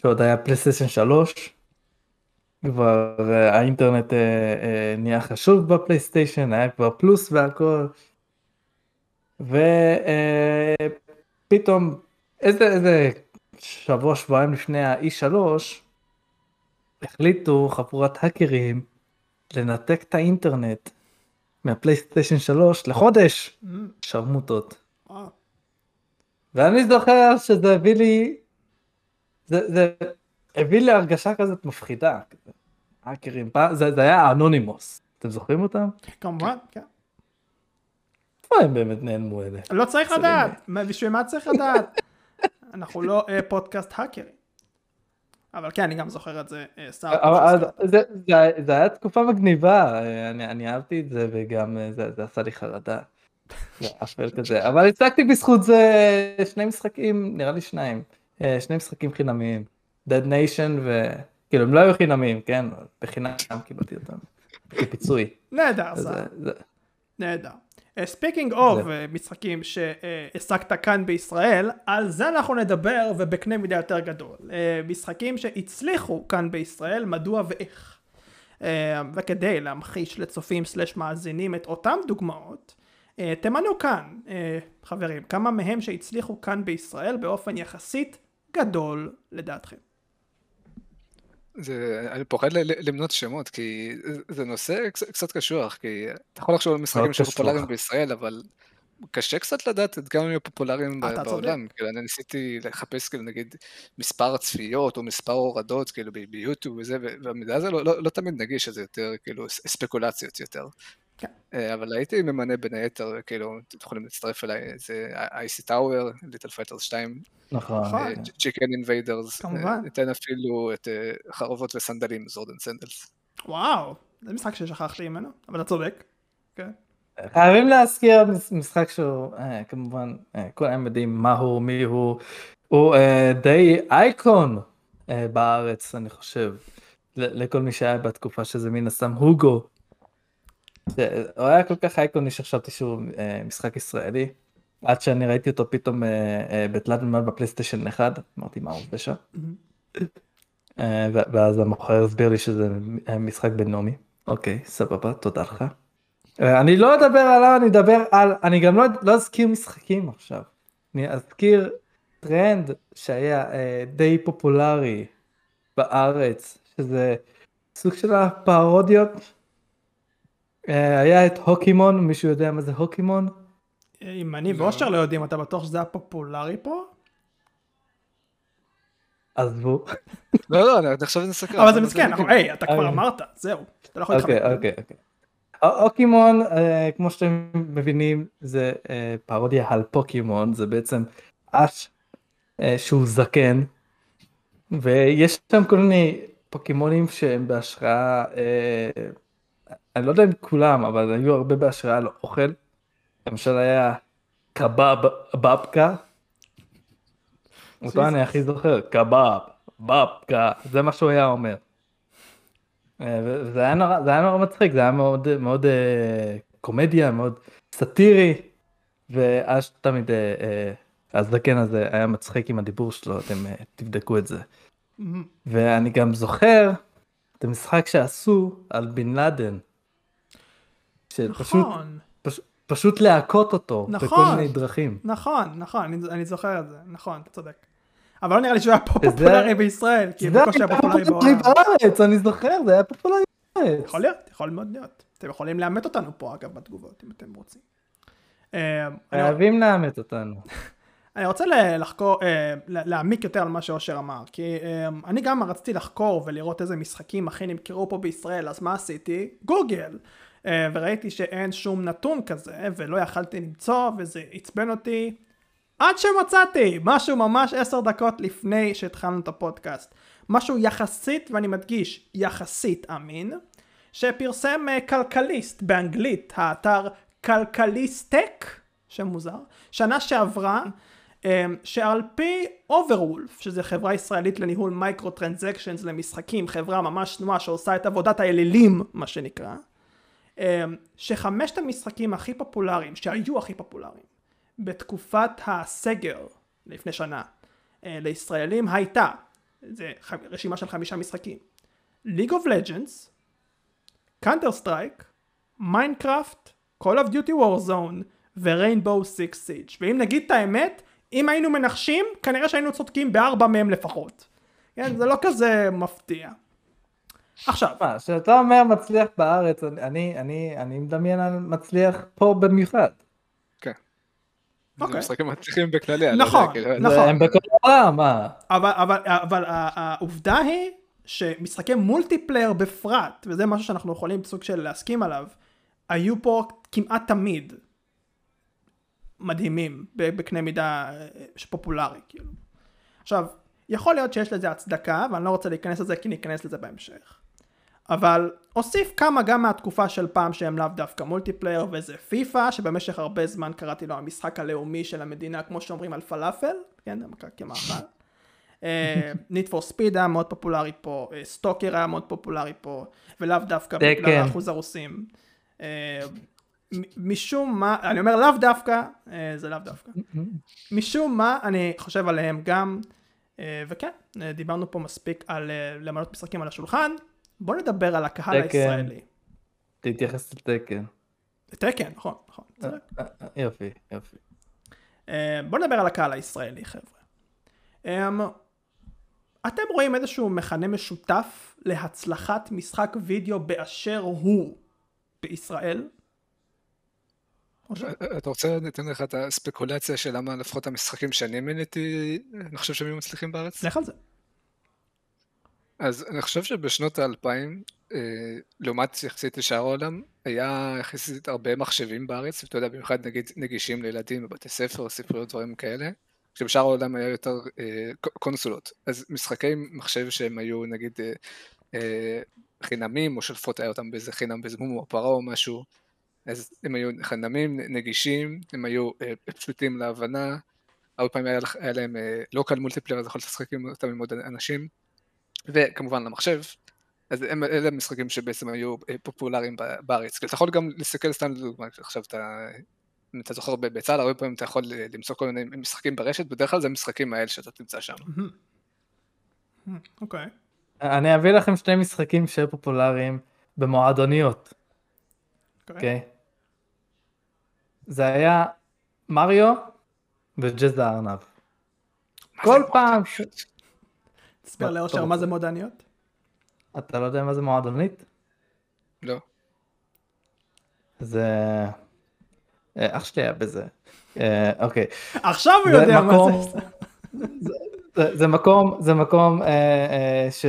שעוד היה פלייסטיישן 3. כבר אה, האינטרנט אה, אה, נהיה חשוב בפלייסטיישן, היה כבר פלוס והכל. ופתאום איזה איזה שבוע שבועיים לפני ה-E3 החליטו חבורת האקרים לנתק את האינטרנט מהפלייסטיישן 3 לחודש mm. שרמוטות. ואני זוכר שזה הביא לי זה, זה הביא לי הרגשה כזאת מפחידה. האקרים, זה, זה היה אנונימוס, אתם זוכרים אותם? כמובן, כן. איפה הם באמת נעלמו אלה? לא צריך לדעת, בשביל מה צריך לדעת? אנחנו לא אה, פודקאסט האקרים. אבל כן, אני גם זוכר את זה, אה, סתם. זה היה תקופה מגניבה, אה, אני אהבתי את זה וגם זה עשה לי חרדה. אפל כזה, אבל הצגתי בזכות זה שני משחקים, נראה לי שניים, שני משחקים חינמיים, Dead Nation וכאילו הם לא היו חינמיים, כן? בחינם קיבלתי אותם, כפיצוי. נהדר, נהדר. speaking אה, of אה, משחקים שהעסקת כאן בישראל, על זה אנחנו נדבר ובקנה מידה יותר גדול. אה, משחקים שהצליחו כאן בישראל, מדוע ואיך. וכדי להמחיש לצופים slash מאזינים את אותם דוגמאות, תמנו כאן, חברים, כמה מהם שהצליחו כאן בישראל באופן יחסית גדול לדעתכם. זה, אני פוחד למנות שמות, כי זה נושא קצת קשוח, כי אתה יכול לחשוב על משחקים שפופולריים בישראל, אבל קשה קצת לדעת עד כמה הם יהיו פופולריים בעולם. כאילו, אני ניסיתי לחפש, כאילו, נגיד, מספר צפיות או מספר הורדות, כאילו, ביוטיוב וזה, והמידע הזה לא, לא, לא תמיד נגיש, אז זה יותר, כאילו, ספקולציות יותר. כן. אה, אבל הייתי ממנה בין היתר, כאילו, אתם יכולים להצטרף אליי, זה Icy Tower, Little Fighters 2. נכון. Chicken Invaders. כמובן. ניתן אפילו את אה, חרבות וסנדלים, Swords and Sandals. וואו, זה משחק ששכחתי ממנו, אבל אתה צודק. כן. חייבים להזכיר משחק שהוא אה, כמובן כולם יודעים מה הוא מי הוא הוא די אייקון בארץ אני חושב לכל מי שהיה בתקופה שזה מן הסתם הוגו הוא היה כל כך אייקוני שחשבתי שהוא אה, משחק ישראלי. עד שאני ראיתי אותו פתאום אה, אה, בתלת מימד בפלייסטיישן 1, אמרתי מה הוא עושה שם. ואז המוכר הסביר לי שזה משחק בינלאומי. אוקיי, סבבה, תודה לך. אני לא אדבר עליו, אני אדבר על, אני גם לא, לא אזכיר משחקים עכשיו. אני אזכיר טרנד שהיה די פופולרי בארץ, שזה סוג של הפרודיות אה, היה את הוקימון, מישהו יודע מה זה הוקימון? אם אני ואושר לא יודעים, אתה בטוח שזה היה פופולרי פה? עזבו. לא, לא, אני עכשיו נסקר. אבל זה מסכן, היי, אתה כבר אוקיי. אמרת, זהו. אתה לא יכול אוקיי, להתחמק. אוקיי, אוקיי. אוקימון, אה, כמו שאתם מבינים, זה אה, פרודיה על פוקימון, זה בעצם אש אה, שהוא זקן, ויש שם כל מיני פוקימונים שהם בהשראה, אה, אני לא יודע אם כולם, אבל היו הרבה בהשראה לאוכל. למשל היה קבב בבקה. אותו אני הכי זוכר, קבב, בבקה, זה מה שהוא היה אומר. אה, וזה היה נורא, זה היה נורא מצחיק, זה היה מאוד, מאוד אה, קומדיה, מאוד סאטירי, ואז תמיד אה, הזקן הזה היה מצחיק עם הדיבור שלו, אתם תבדקו את זה. מהמם. ואני גם זוכר את המשחק שעשו על בן לאדן. שפשוט נכון, פש, פשוט להכות אותו בכל נכון. מיני דרכים. נכון, נכון, אני- אני זוכר את זה, נכון, אתה צודק. אבל לא נראה לי שהוא היה פה פופולרי בישראל, כי זה בקושי היה פופולרי בעולם. בארץ, אני זוכר, זה היה פופולרי בארץ. יכול להיות, יכול מאוד להיות. אתם יכולים לאמת אותנו פה אגב בתגובות, אם אתם רוצים. אה, חייבים לאמת אותנו. אני רוצה ל- לחקור, אה, להעמיק יותר על מה שאושר אמר, כי אה, אני גם רציתי לחקור ולראות איזה משחקים הכי נמכרו פה בישראל, אז מה עשיתי? גוגל. אה, וראיתי שאין שום נתון כזה, ולא יכלתי למצוא, וזה עצבן אותי. עד שמצאתי, משהו ממש עשר דקות לפני שהתחלנו את הפודקאסט. משהו יחסית, ואני מדגיש, יחסית אמין, שפרסם אה, כלכליסט באנגלית, האתר כלכליסטק, שם מוזר, שנה שעברה, אה, שעל פי Overwolf, שזה חברה ישראלית לניהול microtransactions למשחקים, חברה ממש צנועה שעושה את עבודת האלילים, מה שנקרא, שחמשת המשחקים הכי פופולריים, שהיו הכי פופולריים, בתקופת הסגר לפני שנה אה, לישראלים הייתה, זה רשימה של חמישה משחקים, League of Legends, Counter Strike, Minecraft, Call of Duty Warzone ו-Rainbow Six Siege. ואם נגיד את האמת, אם היינו מנחשים, כנראה שהיינו צודקים בארבע מהם לפחות. כן, זה לא כזה מפתיע. עכשיו, מה, כשאתה אומר מצליח בארץ, אני, אני, אני מדמיין על מצליח פה במיוחד. כן. אוקיי. זה משחקים מצליחים בכללי, לא נכון, כאילו, נכון. הם בכל העולם, מה? אבל, אבל, אבל ה- העובדה היא שמשחקי multiplayer בפרט, וזה משהו שאנחנו יכולים סוג של להסכים עליו, היו פה כמעט תמיד מדהימים בקנה מידה אה, פופולרי כאילו. עכשיו, יכול להיות שיש לזה הצדקה, ואני לא רוצה להיכנס לזה כי ניכנס לזה בהמשך. אבל אוסיף כמה גם מהתקופה של פעם שהם לאו דווקא multiplayer וזה פיפא שבמשך הרבה זמן קראתי לו המשחק הלאומי של המדינה כמו שאומרים על פלאפל, כן, כמאכל. ניט פור ספיד היה מאוד פופולרי פה, סטוקר היה מאוד פופולרי פה, ולאו דווקא בגלל תקן. אחוז הרוסים. אה, משום מה, אני אומר לאו דווקא, אה, זה לאו דווקא. משום מה אני חושב עליהם גם, אה, וכן, אה, דיברנו פה מספיק על אה, למנות משחקים על השולחן, בוא נדבר על הקהל תקן. הישראלי. תתייחס לתקן. תקן, נכון, נכון. צודק. אה, אה, יופי, יופי. אה, בוא נדבר על הקהל הישראלי חבר'ה. אמ, אתם רואים איזשהו מכנה משותף להצלחת משחק וידאו באשר הוא בישראל? אתה רוצה, אתן לך את הספקולציה של למה לפחות המשחקים שאני מיניתי, אני חושב שהם היו מצליחים בארץ? לך על זה. אז אני חושב שבשנות האלפיים, אה, לעומת יחסית לשאר העולם, היה יחסית הרבה מחשבים בארץ, ואתה יודע, במיוחד נגיד נגישים לילדים בבתי ספר, ספריות, דברים כאלה, כשבשאר העולם היה יותר אה, קונסולות. אז משחקי מחשב שהם היו נגיד אה, חינמים, או שלפות היה אותם באיזה חינם מומו או פרה או משהו, אז הם היו חינמים, נגישים, הם היו פשוטים להבנה, הרבה פעמים היה, להם לוקל מולטיפלייר, אז יכולת לשחק עם אותם עם עוד אנשים. וכמובן למחשב, אז הם, אלה המשחקים שבעצם היו אה, פופולריים בארץ. אתה יכול גם להסתכל סתם לדוגמה, עכשיו אתה, אם אתה זוכר בצה"ל, הרבה פעמים אתה יכול אה, למצוא כל מיני משחקים ברשת, בדרך כלל זה המשחקים האלה שאתה תמצא שם. אוקיי. אני אביא לכם שני משחקים שהיו פופולריים במועדוניות, אוקיי. אוקיי? זה היה מריו וג'אז הארנב. כל פעם מועדוניות? תסביר לאושר מה זה מודעניות? אתה לא יודע מה זה מועדונית? לא. זה... אה, אח שלי היה בזה. אה, אוקיי. עכשיו הוא זה יודע מה זה. זה, זה מקום, זה מקום אה, ש...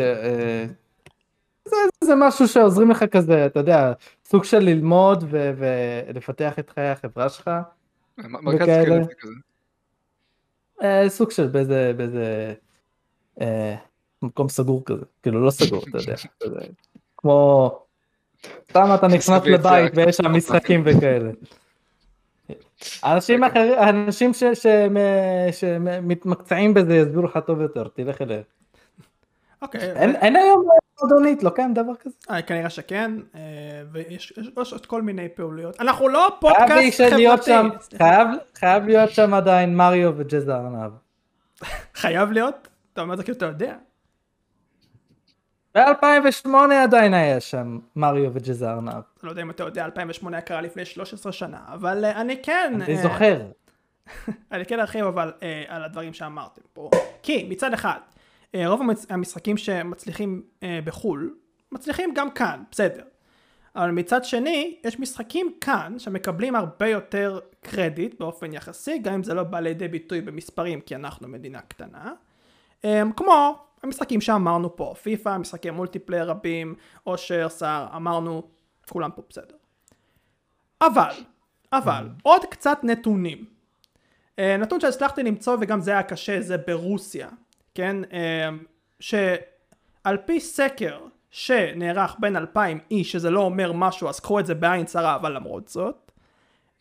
זה, זה משהו שעוזרים לך כזה, אתה יודע, סוג של ללמוד ו, ולפתח את חיי החברה שלך. מרכז כזה. אה, סוג של באיזה, באיזה אה, מקום סגור כזה, כאילו לא סגור, אתה יודע, כמו, סתם אתה נכנס לבית ויש שם משחקים וכאלה. אנשים אחרים, אנשים ש- שהם, אה, שמתמקצעים בזה יסבירו לך טוב יותר, תלך אליהם. אוקיי, אין אין היום מועדונית, לא קיים דבר כזה. אה, כנראה שכן, אה, ויש יש- יש עוד כל מיני פעילויות. אנחנו לא פודקאסט חברתי. חייב- להיות שם עדיין מריו וג'זה ארנב. חייב להיות? אתה אומר את זה כאילו אתה יודע. ב-2008 עדיין היה שם מריו וג'זה ארנב. לא יודע אם אתה יודע, 2008 היה קרה לפני 13 שנה, אבל אה, אני כן... אני אה, זוכר. אני כן ארחיב אבל אה, על הדברים שאמרתם פה. כי מצד אחד, אה, רוב המצ- המשחקים שמצליחים אה, בחו"ל, מצליחים גם כאן, בסדר. אבל מצד שני, יש משחקים כאן שמקבלים הרבה יותר קרדיט באופן יחסי, גם אם זה לא בא לידי ביטוי במספרים, כי אנחנו מדינה קטנה. אה, כמו המשחקים שאמרנו פה, פיפא, משחקי מולטיפלייר רבים, אושר, סער, אמרנו, כולם פה בסדר. אבל, אבל, עוד קצת נתונים. אה, נתון שהצלחתי למצוא וגם זה היה קשה זה ברוסיה, כן? אה, שעל פי סקר שנערך בין 2,000 איש, שזה לא אומר משהו אז קחו את זה בעין צרה, אבל למרות זאת,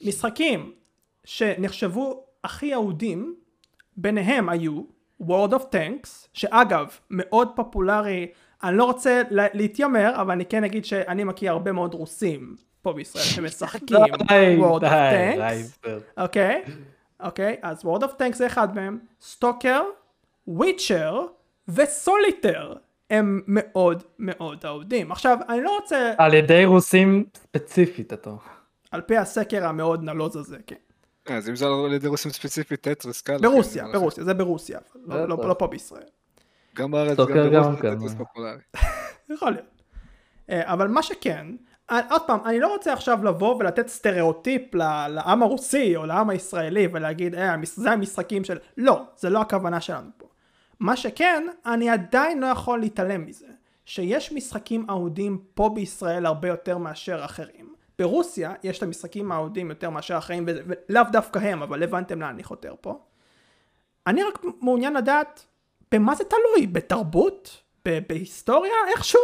משחקים שנחשבו הכי אהודים, ביניהם היו World of Tanks, שאגב מאוד פופולרי, אני לא רוצה לה- להתיימר, אבל אני כן אגיד שאני מכיר הרבה מאוד רוסים פה בישראל שמשחקים World of Tanks. אוקיי, אוקיי, אז World of Tanks זה אחד מהם, סטוקר, וויצ'ר וסוליטר הם מאוד מאוד אהודים. עכשיו, אני לא רוצה, על ידי רוסים ספציפית אתה. על פי הסקר המאוד נלוז הזה, כן. אז אם זה על ידי רוסים ספציפית, טטריס קל. ברוסיה, ברוסיה, זה ברוסיה, לא, לא, בטח. לא פה בישראל. גם בארץ, גם ברוסיה, כן. טטריס פופולרי. יכול להיות. אה, אבל מה שכן, אה, עוד פעם, אני לא רוצה עכשיו לבוא ולתת סטריאוטיפ ל- לעם הרוסי או לעם הישראלי ולהגיד, אה, זה המשחקים של... לא, זה לא הכוונה שלנו פה. מה שכן, אני עדיין לא יכול להתעלם מזה, שיש משחקים אהודים פה בישראל הרבה יותר מאשר אחרים. ברוסיה יש את המשחקים האהודים יותר מאשר אחרים, וזה- ולאו דווקא הם, אבל הבנתם לאן אני חותר פה. אני רק מעוניין לדעת במה זה תלוי, בתרבות? ב- בהיסטוריה? איכשהו?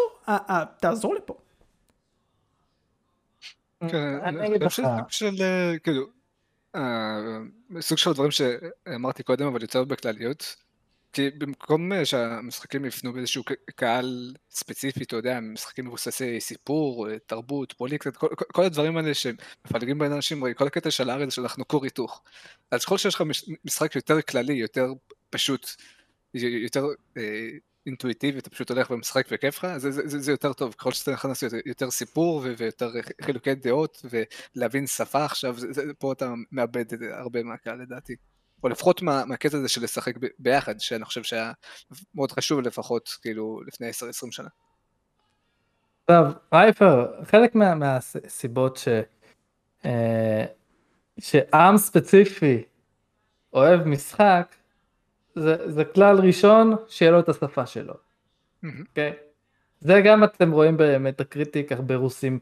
תעזרו לי פה. אני אגיד חושב לך, שזה סוג של, סוג של דברים שאמרתי קודם, אבל יותר בכלליות. כי במקום אה, שהמשחקים יפנו באיזשהו קהל ספציפי, אתה יודע, משחקים מבוססי סיפור, אה, תרבות, פוליטיקה, כל, כל- הדברים האלה שמפלגים בין אנשים, כל הקטע של הארץ שאנחנו כור היתוך. אז ככל שיש לך מש- משחק יותר כללי, יותר פשוט, יותר אה, אינטואיטיבי, אתה פשוט הולך ומשחק וכיף לך, זה, זה, זה, יותר טוב. ככל שאתה נכנס יותר, יותר סיפור ויותר חילוקי דעות ולהבין שפה עכשיו, זה, זה, פה אתה מאבד את זה הרבה מהקהל לדעתי. או לפחות מה, מהקטע הזה של לשחק ב- ביחד, שאני חושב שהיה מאוד חשוב לפחות, כאילו, לפני 10-20 שנה. עכשיו, רייפר, חלק מה- מהסיבות ש... אה, שעם ספציפי אוהב משחק, זה, זה כלל ראשון, שיהיה לו את השפה שלו. אוקיי? זה גם אתם רואים באמת הקריטיק, הרבה רוסים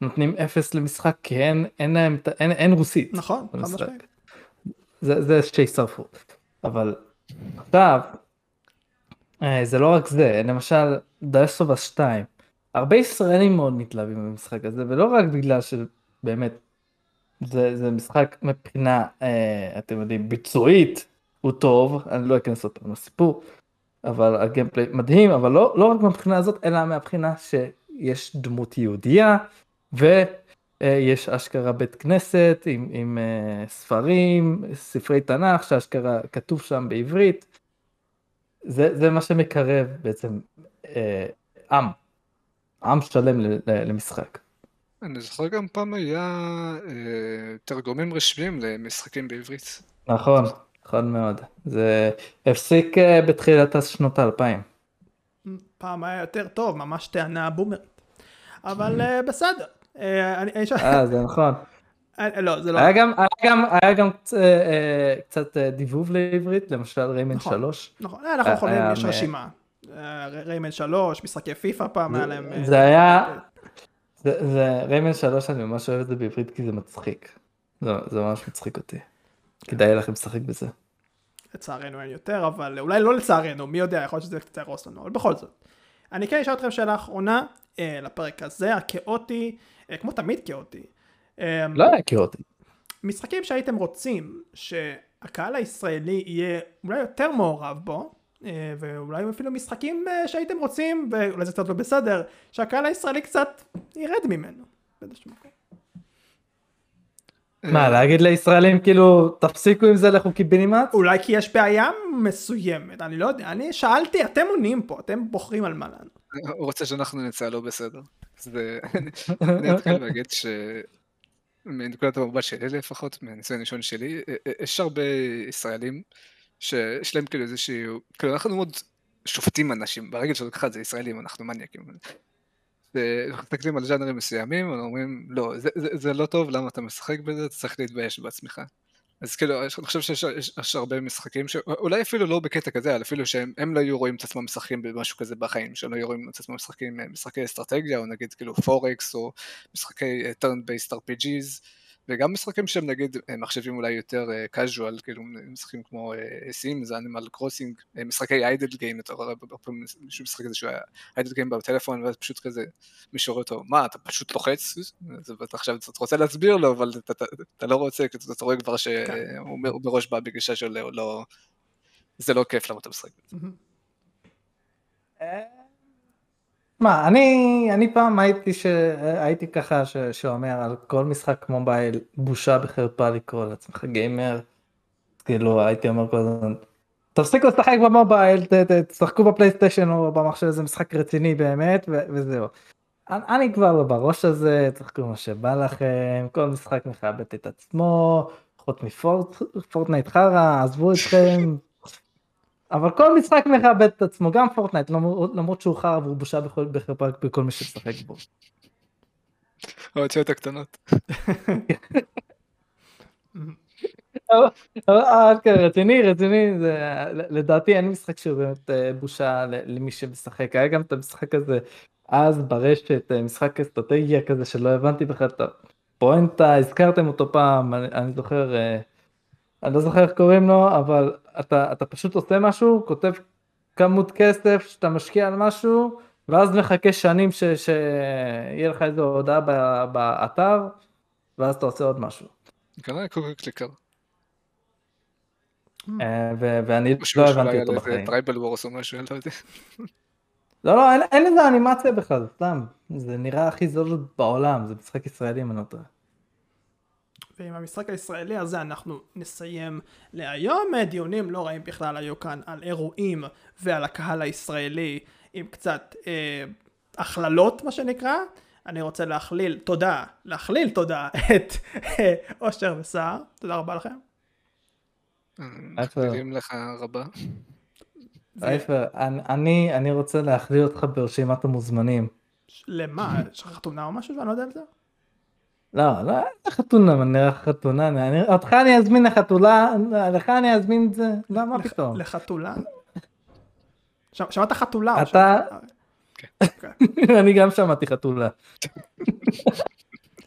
נותנים אפס למשחק, כי אין, אין להם, אין, אין רוסית. נכון, חד. משמעית. זה, זה שישרפו. אבל עכשיו, אה, זה לא רק זה, למשל דייסובה 2, הרבה ישראלים מאוד מתלהבים במשחק הזה, ולא רק בגלל שבאמת זה, זה משחק מבחינה, אה, אתם יודעים, ביצועית הוא טוב, אני לא אכנס עוד פעם לסיפור, אבל הגיימפליי מדהים, אבל לא, לא רק מהבחינה הזאת, אלא מהבחינה שיש דמות יהודייה, ויש אשכרה בית כנסת עם, עם אה, ספרים, ספרי תנ"ך, שאשכרה כתוב שם בעברית. זה, זה מה שמקרב בעצם אה, עם, עם שלם ל- ל- למשחק. אני זוכר גם פעם היה אה, תרגומים רשמיים למשחקים בעברית. נכון, נכון מאוד. זה הפסיק אה, בתחילת שנות האלפיים. פעם היה יותר טוב, ממש טענה בומרית. אבל אה, בסדר. אה, אה, זה נכון. אה, לא, זה לא... היה גם, היה גם, היה גם אה, קצת דיבוב לעברית, למשל ריימן נכון. 3. נכון, אנחנו אה, יכולים, יש רשימה. ריימן 3, משחקי פיפא פעם היה להם... זה היה, זה, ריימן 3 אני ממש אוהב את זה בעברית כי זה מצחיק. זה, זה ממש מצחיק אותי. כדאי לכם לשחק בזה. לצערנו אין יותר, אבל אולי לא לצערנו, מי יודע, יכול להיות שזה קצת יהרוס לנו, אבל בכל זאת. אני כן אשאל אתכם שאלה אחרונה אה, לפרק הזה, הכאוטי, אה, כמו תמיד כאוטי. אה, לא היה כאוטי. משחקים שהייתם רוצים שהקהל הישראלי יהיה אולי יותר מעורב בו, אה, ואולי אפילו משחקים אה, שהייתם רוצים, ואולי זה קצת לא בסדר, שהקהל הישראלי קצת ירד ממנו. באיזשהו מקום. מה להגיד לישראלים כאילו תפסיקו עם זה לכו קיבינימט? אולי כי יש בעיה מסוימת, אני לא יודע, אני שאלתי, אתם עונים פה, אתם בוחרים על מה לענות. הוא רוצה שאנחנו נצא לא בסדר. אני אתחיל להגיד ש... מנקודת המבט שלי לפחות, מהניסיון הראשון שלי, אה, אה, יש הרבה ישראלים שיש להם כאילו איזשהו, כאילו אנחנו מאוד שופטים אנשים, ברגע שאתה לוקח את זה ישראלים, אנחנו מניאקים. אנחנו מסתכלים על ז'אנרים מסוימים, ואומרים, לא, זה, זה, זה לא טוב, למה אתה משחק בזה, אתה צריך להתבייש בעצמך. אז כאילו, אני חושב שיש יש, יש הרבה משחקים, שאולי אפילו לא בקטע כזה, אבל אפילו שהם הם לא היו רואים את עצמם משחקים במשהו כזה בחיים, שהם לא היו רואים את עצמם משחקים אה, משחקי אסטרטגיה, או נגיד כאילו פורקס, או משחקי אה, turn-based RPGs, וגם משחקים שהם נגיד אה, מחשבים אולי יותר uh, casual, כאילו משחקים כמו סימס, אנימל קרוסינג, משחקי איידל גיים, אתה רואה הרבה פעמים מישהו משחק איזשהו איידל גיים בטלפון, ואז פשוט כזה מישהו רואה אותו, מה, אתה פשוט לוחץ? אז אתה עכשיו אתה רוצה להסביר לו, אבל אתה, אתה, אתה לא רוצה, כי אתה רואה כבר שהוא כן. מראש בא בגישה של לא, לא, זה לא כיף למה אתה משחק. מה, אני, אני פעם הייתי, ש... הייתי ככה ש... שאומר על כל משחק מובייל בושה בחרפה לקרוא לעצמך גיימר. כאילו הייתי אומר כל הזמן, תפסיקו לשחק במובייל, ת... תשחקו בפלייסטיישן או במחשב, זה משחק רציני באמת ו... וזהו. אני, אני כבר לא בראש הזה, תשחקו מה שבא לכם, כל משחק מכבד את עצמו, חוץ מפורטנייט חרא, עזבו אתכם. אבל כל משחק מכבד את עצמו, גם פורטנייט, למרות שהוא חרא והוא בושה בכל, בחרפה בכל מי שמשחק בו. האותיות הקטנות. כן, רציני, רציני, לדעתי אין משחק שהוא באמת אה, בושה למי שמשחק, היה גם את המשחק הזה אז ברשת, אה, משחק אסטרטגיה כזה שלא הבנתי בכלל את הפואנטה, הזכרתם אותו פעם, אני זוכר, אה, אני לא זוכר איך קוראים לו, אבל אתה, אתה פשוט עושה משהו, כותב כמות כסף שאתה משקיע על משהו, ואז מחכה שנים ש, שיהיה לך איזו הודעה באתר, ואז אתה עושה עוד משהו. כנראה קוקו קליקר. ואני לא הבנתי אותו בחיים. Tribal Wars או משהו, אני לא יודע. לא, לא, אין, אין לזה אנימציה בכלל, סתם. זה נראה הכי זול בעולם, זה משחק ישראלי אם אני לא טועה. ועם המשחק הישראלי הזה אנחנו נסיים להיום. דיונים לא רעים בכלל היו כאן על אירועים ועל הקהל הישראלי עם קצת אה, הכללות מה שנקרא. אני רוצה להכליל, תודה, להכליל תודה את אה, אושר וסער. תודה רבה לכם. מכלילים לך רבה. רייפר, אני, אני רוצה להכליל אותך ברשימת המוזמנים. למה? יש לך חתונה או משהו שאני לא יודע על זה? לא, לא, אין חתונה, אני נראה חתונה, אני, אותך אני אזמין לחתולה, לך אני אזמין את זה, לא, מה פתאום. לחתולה? שמעת חתולה? אתה... אני גם שמעתי חתולה.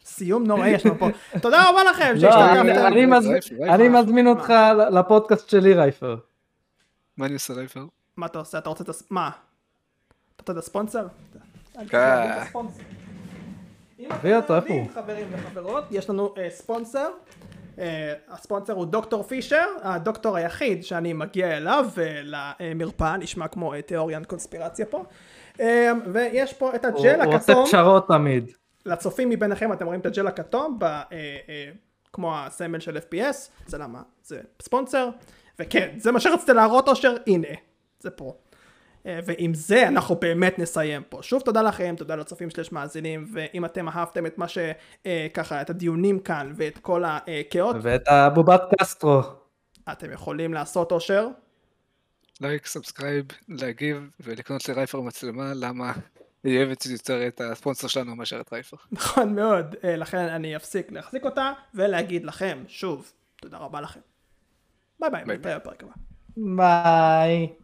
סיום נוראי יש לנו פה. תודה רבה לכם לא, אני מזמין אותך לפודקאסט שלי רייפר. מה אני עושה רייפר? מה אתה עושה? אתה רוצה את הס... מה? אתה רוצה את הספונסר? הוא? חברים וחברות, יש לנו ספונסר. הספונסר הוא דוקטור פישר, הדוקטור היחיד שאני מגיע אליו למרפאה, נשמע כמו תיאוריאן קונספירציה פה. ויש פה את הג'ל הכתום. הוא עושה פשרות תמיד. לצופים מביניכם אתם רואים את הג'ל הכתום, כמו הסמל של FPS, זה למה? זה ספונסר. וכן, זה מה שרציתי להראות אושר, הנה, זה פה. ועם זה אנחנו באמת נסיים פה. שוב תודה לכם, תודה לצופים שלי שמאזינים, ואם אתם אהבתם את מה שככה, את הדיונים כאן, ואת כל הכאוס. ואת הבובת קסטרו. אתם יכולים לעשות אושר. like, subscribe, להגיב ולקנות לרייפר מצלמה, למה? היא אוהבת יותר את הספונסר שלנו מאשר את רייפר. נכון מאוד, אה, לכן אני אפסיק להחזיק אותה ולהגיד לכם שוב, תודה רבה לכם. ביי ביי, ביי. הבא. ביי.